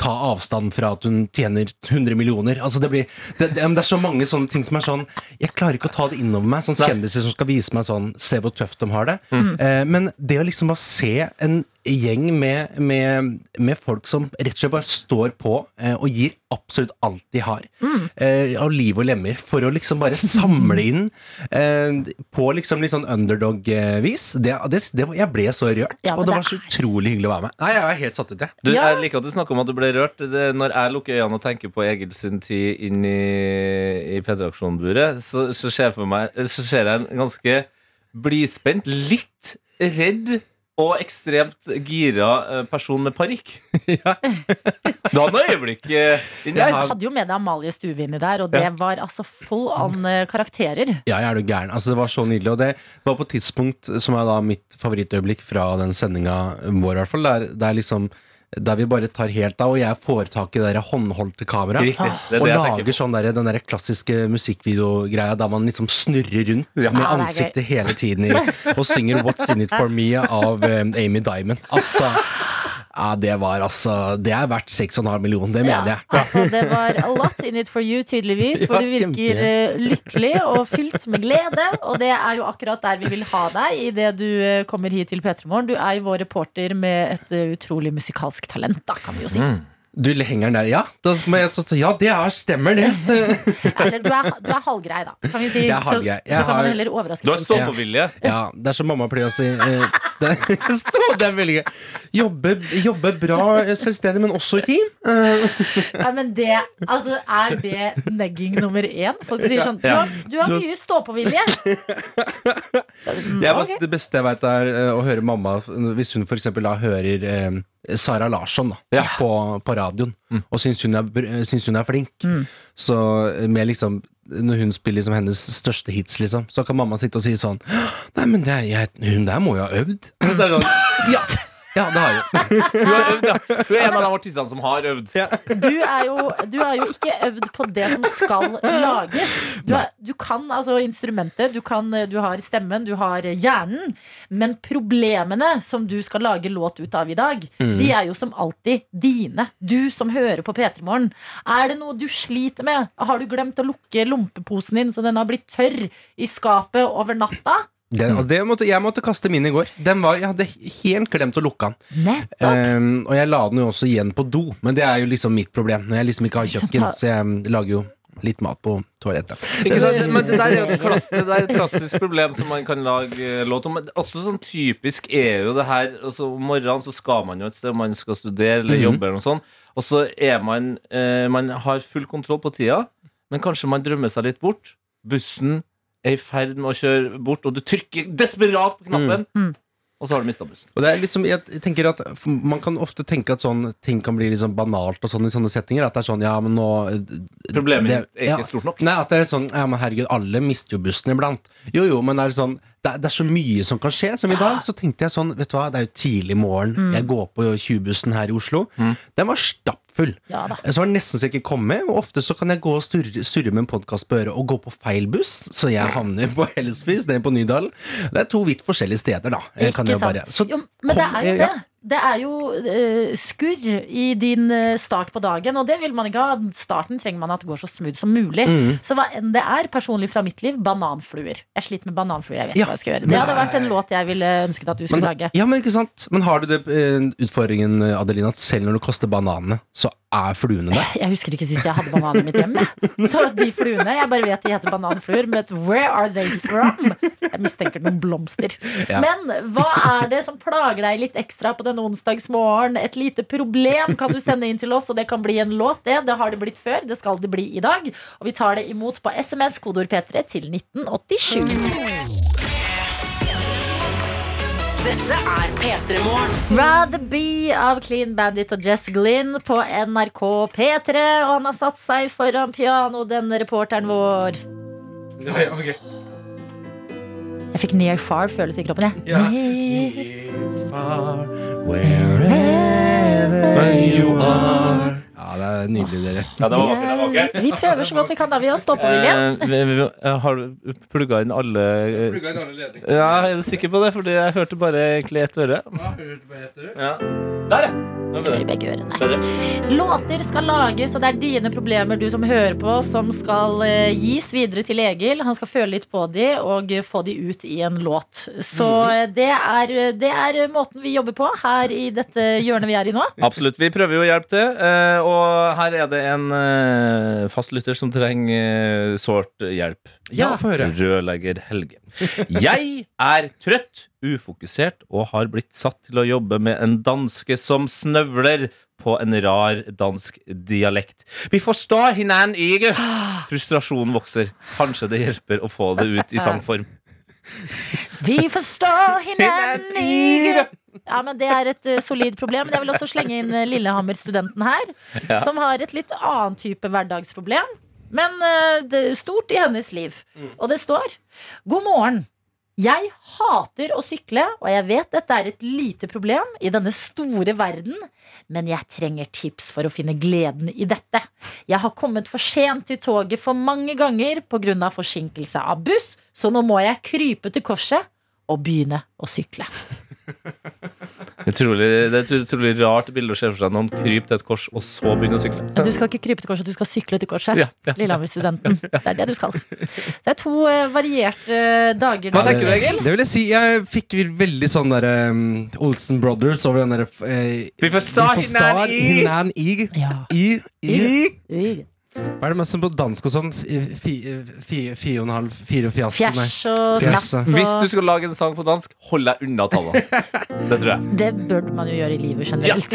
ta avstand fra at hun tjener 100 millioner. Altså det, blir, det, det, det er så mange sånne ting som er sånn Jeg klarer ikke å ta det innover meg. Sånne kjendiser som skal vise meg sånn Se hvor tøft de har det. Eh, men det å liksom bare se en gjeng med, med, med folk som rett og slett bare står på eh, og gir absolutt alt de har. Eh, av liv og lemmer. For å liksom bare samle inn eh, på liksom litt sånn underdog-vis. Det, det, det, jeg ble så rørt. Ja, og det det var så utrolig hyggelig å være med. Nei, Jeg er helt satt ut, jeg. Du, Ja. Jeg liker at du snakker om at du ble rørt. Det, når jeg lukker øynene og tenker på Egil sin tid inn i, i P3-aksjonburet, så, så, meg- så ser jeg en ganske blidspent, litt redd og ekstremt gira eh, person med parykk. <laughs> <laughs> Du hadde noe øyeblikk <laughs> inni Du hadde jo med deg Amalie Stue inni der, og det var altså full on eh, karakterer. Ja, jeg er du gæren. Altså, det var så nydelig. Og det var på et tidspunkt som er da mitt favorittøyeblikk fra den sendinga vår, i hvert fall. Der, der liksom der vi bare tar helt av, og jeg får tak i det håndholdte kameraet. Er Og lager sånn der, den der klassiske musikkvideogreia der man liksom snurrer rundt Ja. med ansiktet hele tiden i, og synger 'What's In It For Me' av um, Amy Diamond. Altså ja, det var altså Det er verdt 6,5 millioner, det mener jeg. <laughs> Altså, det var a lot in it for you, tydeligvis. For Ja, du virker eh, lykkelig og fylt med glede. Og det er jo akkurat der vi vil ha deg idet du eh, kommer hit til P3 Morgen. Du er jo vår reporter med et eh, utrolig musikalsk talent, da, kan vi jo si. Du henger den der, ja? Da må jeg, ja, det er, stemmer det. <laughs> Eller du er, du er halvgrei, da, kan vi si. Jeg er Så, halvgrei. så Jeg kan man heller overraske Du har folk. stå-på-vilje. Ja, det er som mamma pleier å si. eh, <laughs> Det, stå- det er veldig gøy. Jobbe, jobbe bra eh, selvstendig, men også i team. Nei, men det, altså, er det negging nummer én? Folk sier sånn Du har, du har mye stå-på-vilje. <laughs> Det, er, det beste jeg vet er eh, å høre mamma Hvis hun eksempel da hører eh, Sara Larsson da, Ja. på, på radioen, og syns hun, er syns hun er flink. Mm. Så med liksom når hun spiller liksom hennes største hits, liksom, så kan mamma sitte og si sånn Nei, men det jeg, hun der må jo ha øvd. Sånn, ja, <laughs> ja, det har jeg. Hun <laughs> har øvd, ja. Hun er en av de artistene som har øvd. Du er, jo, du er jo ikke øvd på det som skal lages. Du, er, du kan altså instrumentet, du, kan, du har stemmen, du har hjernen. Men problemene som du skal lage låt ut av i dag, de er jo som alltid dine. Du som hører på P3 Morgen. Er det noe du sliter med? Har du glemt å lukke lompeposen din så den har blitt tørr i skapet over natta? Den, altså, det måtte, jeg måtte kaste min i går. Den var, jeg hadde helt glemt å lukke den. Um, og jeg la den jo også igjen på do, men det er jo liksom mitt problem. Når jeg liksom ikke har kjøkken, så jeg lager jo litt mat på toalettet. Ikke sant? Men det der er jo et, klass, det der er et klassisk problem som man kan lage eh, låt om. Men også sånn typisk er jo det her altså, Om morgenen så skal man jo et sted, man skal studere eller jobbe, eller noe sånt. Og så er man eh, Man har full kontroll på tida, men kanskje man drømmer seg litt bort. Bussen er i ferd med å kjøre bort, og du trykker desperat på knappen, Mm. og så har du mista bussen. Og det er liksom, jeg tenker at Man kan ofte tenke at sånn ting kan bli liksom banalt og sånn i sånne settinger. At det er sånn, ja, men nå Problemet det- er ikke ja. stort nok. Nei, at det er sånn, ja, men herregud, alle mister jo bussen iblant. Jo, jo, men det er sånn det er, det er så mye som kan skje. Som i dag, så tenkte jeg sånn, vet du hva, det er jo tidlig morgen. Jeg går på 20-bussen her i Oslo. Den var stappfull. Ja. Så var det nesten så jeg ikke kom med. Og ofte så kan jeg gå og surre, surre med en podkast på øret og gå på feil buss, så jeg havner på Hellesfis, ned på Nydalen. Det er to vidt forskjellige steder, da. Ikke sant? bare, så jo, men det er jo ja. Det. Er jo uh, skurr i din eh, start på dagen, og det vil man ikke ha. Starten trenger man at det går så smooth som mulig. Mm. Så hva enn det er, personlig fra mitt liv, bananfluer. Jeg sliter med bananfluer. Jeg vet Ja, hva jeg skal gjøre. Det hadde vært en låt jeg ville ønsket at du skulle Men, lage. ja, men ikke sant Men har du det uh, utfordringen, Adelina, at selv når du koster bananene, så er fluene der? Jeg husker ikke sist jeg hadde banan i mitt hjem. Så de fluene, jeg bare vet de heter bananfluer, men where are they from? Jeg mistenker noen blomster. Ja. Men hva er det som plager deg litt ekstra på denne onsdagsmorgen? Et lite problem kan du sende inn til oss, og det kan bli en låt, det. Det har det blitt før, det skal det bli i dag. Og vi tar det imot på SMS, kodeord P3 til 1987. Dette er P3 Morgen. Rather Be av Clean Bandit og Jess Glynn på NRK P3. Og han har satt seg foran piano, denne reporteren vår. Jeg fikk near far følelse i kroppen, jeg. Ja. Near. Ja, det er nydelig, dere. Ja, det var vakkert. det var vakkert. Vi prøver så godt vi kan. da Vi har stå-på-vilje. Eh, eh, har du plugga inn alle eh, Ja, er du sikker på det? Fordi jeg hørte bare egentlig ett øre. Ja. Der, ja! Hvem er Gjør i det? begge ørene. Bedre. Låter skal lages, og det er dine problemer, du som hører på, som skal gis videre til Egil. Han skal føle litt på de og få de ut i en låt. Så eh, det, er, det er måten vi jobber på her i dette hjørnet vi er i nå. Absolutt. Vi prøver jo å hjelpe til. Eh, Og her er det en uh, fastlytter som trenger uh, sårt hjelp. Ja, få høre. Rødlegger Helge. Jeg er trøtt, ufokusert og har blitt satt til å jobbe med en danske som snøvler på en rar dansk dialekt. Vi forstår hinan ikke. Frustrasjonen vokser. Kanskje det hjelper å få det ut i <laughs> sangform. Vi forstår <laughs> hverandre ikke. Ja, men Det er et uh, solid problem. Men jeg vil også slenge inn uh, Lillehammer-studenten her, Ja. som har et litt annen type hverdagsproblem. Men uh, det stort i hennes liv. Og det står God morgen. Jeg hater å sykle, og jeg vet dette er et lite problem i denne store verden, men jeg trenger tips for å finne gleden i dette. Jeg har kommet for sent til toget for mange ganger pga. forsinkelse av buss, så nå må jeg krype til korset og begynne å sykle. <laughs> Utrolig, det er et utrolig rart bilde å se for seg noen kryper til et kors og så begynne å sykle. Du skal ikke krype til korset, du skal sykle til korset. Ja, ja. Lillehammer-studenten. Det er det du skal. Det er to eh, varierte dager. Hva tenker du, Egil? Det vil jeg si, jeg fikk veldig sånn derre um, Olsen Brothers over den derre uh, Vi får hverandre i- Nan i. Ja. I, i. Ui. Hva er det mest på dansk og sånn? Fi- fi- fi- Fire og en halv, fire og fjas? Fjæsj og Fjas, Hvis du skulle skal lage en sang på dansk, hold deg unna tallene. <laughs> Det tror jeg. Det bør man jo gjøre i livet generelt,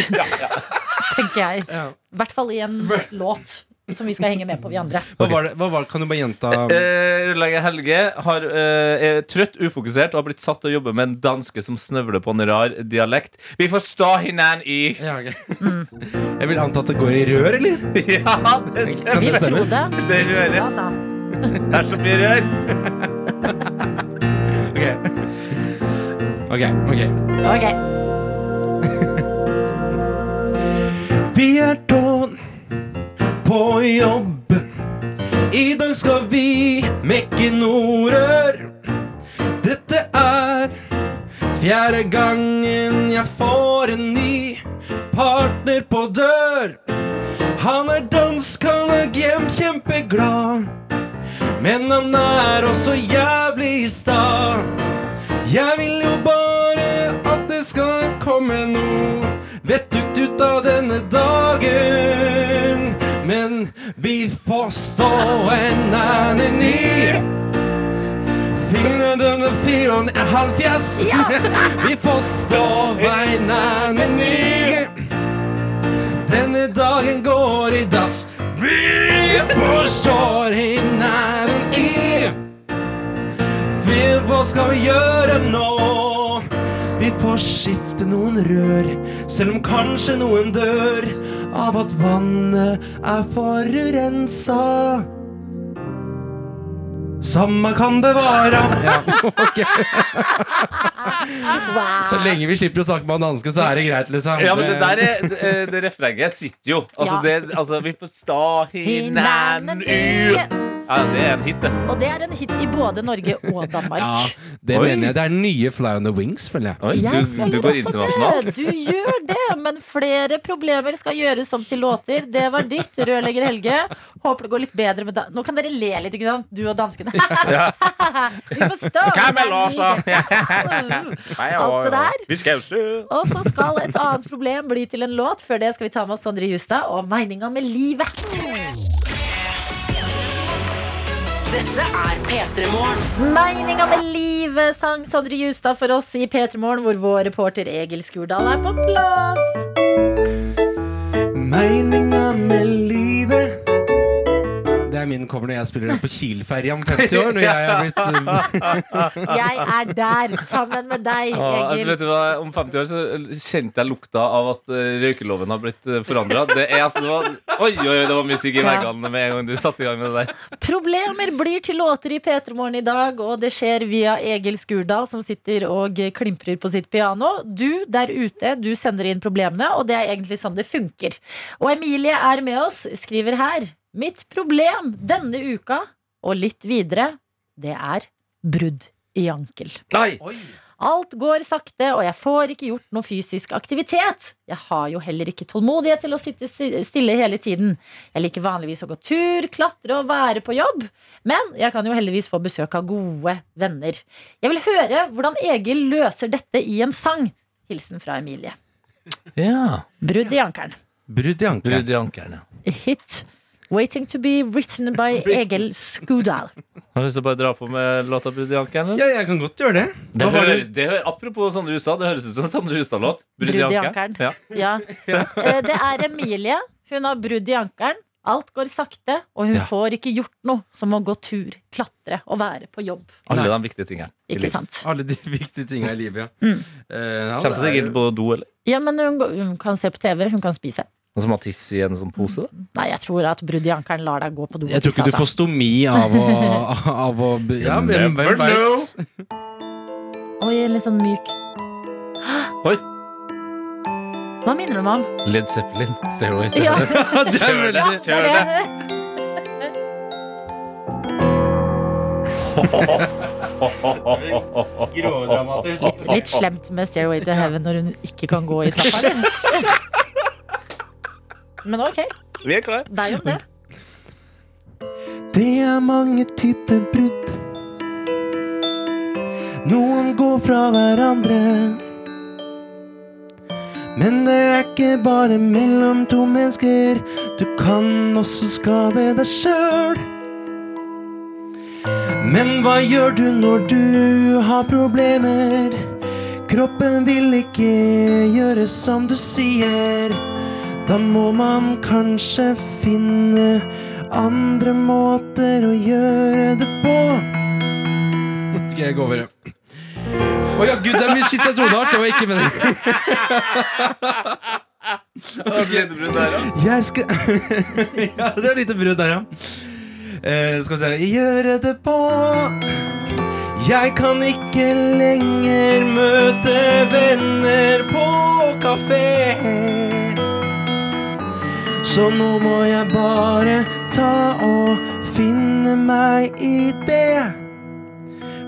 <laughs> tenker jeg. I hvert fall i en låt som vi skal henge med på, vi andre. Hva var det? Hva var? Kan du bare gjenta? Eh, Rørlegger Helge har, eh, er trøtt, ufokusert og har blitt satt til å jobbe med en danske som snøvler på en rar dialekt. Vi forstår hinan i Ja, ok. Jeg vil anta at det går i rør, eller? <laughs> Ja, det stemmer. Vi tror det. Det røres. Altså. Det er så mye rør. <laughs> Ok, ok, ok. Vi er Dawn på jobb. I dag skal vi mekke Nordør. Dette er fjerde gangen jeg får en ny partner på dør. Han er dansk, han er gjemt kjempeglad. Men han er også jævlig sta. Jeg vil jo bare at det skal komme noe vettugt ut av denne dagen. Men vi får stå en annen i. Fingeren under fyren er halvfjes. <laughs> Vi får stå en annen ny. Denne dagen går i dass. Vi forstår hverandre i. Vi, hva skal vi gjøre nå? Vi får skifte noen rør, selv om kanskje noen dør av at vannet er forurensa. Samme kan bevare. <laughs> Ja, Okay. Wow. Så lenge vi slipper å snakke med han danske, så er det greit, liksom. Ja, men det der er, det, det refrenget sitter jo. Altså, Ja. det, altså vi forstår hverandre i Ja, det er en hit, det. Og det er en hit i både Norge og Danmark. <laughs> Ja, det Oi. mener jeg. Det er nye Fly on the Wings, føler jeg. Oi, Jeg du, føler du går internasjonalt. Det. Du gjør det, men flere problemer skal gjøres om til låter. Det var ditt, rørlegger Helge. Håper det går litt bedre med da Nå kan dere le litt, ikke sant? Du og danskene. <laughs> <laughs> Vi forstår. Alt det der. Vi skal Og så skal et annet problem bli til en låt. Før det skal vi ta med oss Sondre Justad og meninga med livet. Dette er P3 Morgen. Meninga med livet sang Sondre Justad for oss i P3 Morgen, hvor vår reporter Egil Skurdal er på plass. Meninga med livet er min cover når jeg spiller den på Kiel-ferja om 50 år. Når jeg er blitt <laughs> Jeg er der sammen med deg, Egil. vet du hva, Om 50 år så kjente jeg lukta av at eh, røykeloven har blitt forandra. Det er altså Oi, oi, oi, det var musikk i veggene med en gang du satte i gang med det der. Problemer blir til låter i P3 Morgen i dag, og det skjer via Egil Skurdal, som sitter og klimprer på sitt piano. Du der ute, du sender inn problemene, og det er egentlig sånn det funker. Og Emilie er med oss, skriver her. Mitt problem denne uka, og litt videre, det er brudd i ankel. Nei! Alt går sakte, og jeg får ikke gjort noe fysisk aktivitet. Jeg har jo heller ikke tålmodighet til å sitte stille hele tiden. Jeg liker vanligvis å gå tur, klatre og være på jobb. Men jeg kan jo heldigvis få besøk av gode venner. Jeg vil høre hvordan Egil løser dette i en sang. Hilsen fra Emilie. Ja. Brudd i ankelen. Brudd i ankelen. Hit. Waiting to be written by <laughs> Egil Skudal. Har du lyst til å bare dra på med låta ankelen'? Ja, jeg kan godt gjøre det. Det høres, det hø- apropos Sondre Hustad, det høres ut som en Sondre Hustad-låt. Ankelen. Ja. <laughs> Ja. Eh, Det er Emilie. Hun har brudd i ankelen. Alt går sakte, og hun Ja. får ikke gjort noe som å gå tur, klatre og være på jobb. Alle de viktige tingene. i Ikke sant? Alle de viktige tingene i livet, ja. Mm. Uh, ja, Kommer seg er sikkert på do, eller? Ja, men hun, hun kan se på TV, hun kan spise. Noen som har tiss i en sånn pose? da? Nei, jeg tror at brudd i ankelen lar deg gå på do. Jeg tror ikke du får altså. stomi av å, <laughs> av å Ja, men hvem veit? Oi, en litt sånn myk Oi. Hva minner du meg om? Led Zeppelin. Stairway to Ja. Heaven. <laughs> Det Kjør det! Kjør det! Grådramatisk. Litt slemt med Stairway to Heaven når hun ikke kan gå i trappa, eller? <laughs> Men ok, Vi er klare. deg om det. Det er mange typer brudd. Noen går fra hverandre. Men det er ikke bare mellom to mennesker. Du kan også skade deg sjøl. Men hva gjør du når du har problemer? Kroppen vil ikke gjøre som du sier. Da må man kanskje finne andre måter å gjøre det på. Ok, jeg går over. Å ja, gud, det er mye skitt jeg trodde hardt. Det var ikke meningen. <laughs> Gledebrudd der, ja. Jeg skal <laughs> Ja, det er et lite brudd der, ja. Eh, skal vi se Gjøre det på Jeg kan ikke lenger møte venner på kafé. Så nå må jeg bare ta og finne meg i det.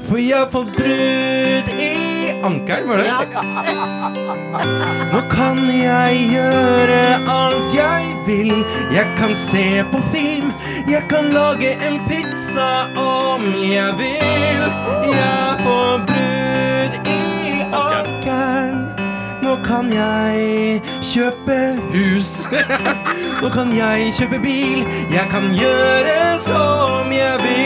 For jeg får brudd i ankelen, var det? <laughs> Nå kan jeg gjøre alt jeg vil. Jeg kan se på film, jeg kan lage en pizza om jeg vil. Jeg får brudd Nå kan jeg kjøpe hus. <laughs> Nå kan jeg kjøpe bil. Jeg kan gjøre som jeg vil.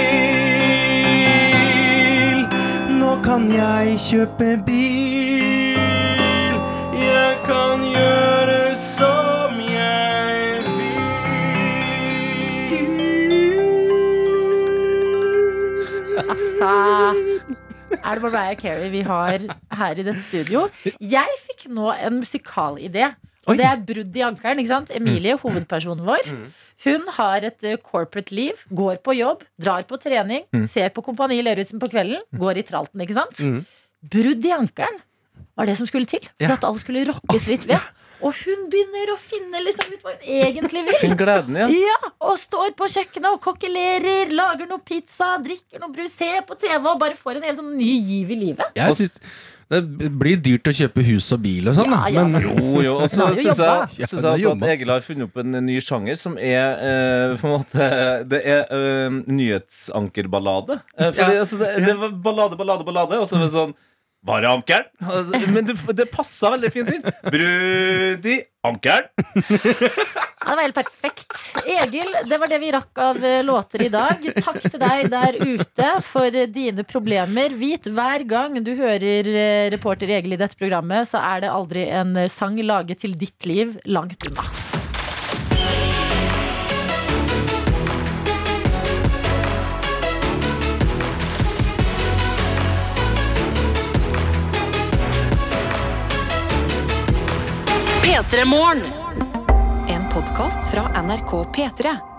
Nå kan jeg kjøpe bil. Jeg kan gjøre som jeg vil. <laughs> Altså Er det Mariah Carey vi har her i dette studio? Jeg fikk nå en musikalidé. Og det er brudd i ankelen. ikke sant? Emilie, hovedpersonen vår, hun har et eh, corporate liv. Går på jobb, drar på trening, ser på Kompani Lauritzen på kvelden, går i tralten. ikke sant? Mm. Brudd i ankelen var det som skulle til for at alt skulle rokkes litt ved. Og hun begynner å finne liksom ut hva hun egentlig vil. Finn gleden, ja. Ja, og står på kjøkkenet og kokkelerer, lager noe pizza, drikker noe brus, ser på TV og bare får en helt sånn ny giv i livet. Jeg synes det blir dyrt å kjøpe hus og bil og sånn, da. Ja, ja, Men Jo, jo. Og så syns jeg, synes jeg også at Egil har funnet opp en ny sjanger som er eh, på en måte Det er eh, nyhetsankerballade. Eh, fordi, Ja. altså, det, det var ballade, ballade, ballade, og så er det sånn Var det ankeren? Altså, Men det, det passa veldig fint inn. Brudd i ankeren. Ja, det var helt perfekt. Egil, det var det vi rakk av eh, låter i dag. Takk til deg der ute for dine problemer. Vit hver gang du hører eh, reporter Egil i dette programmet, så er det aldri en eh, sang laget til ditt liv langt unna. P3 Morgen. En podkast fra NRK P3.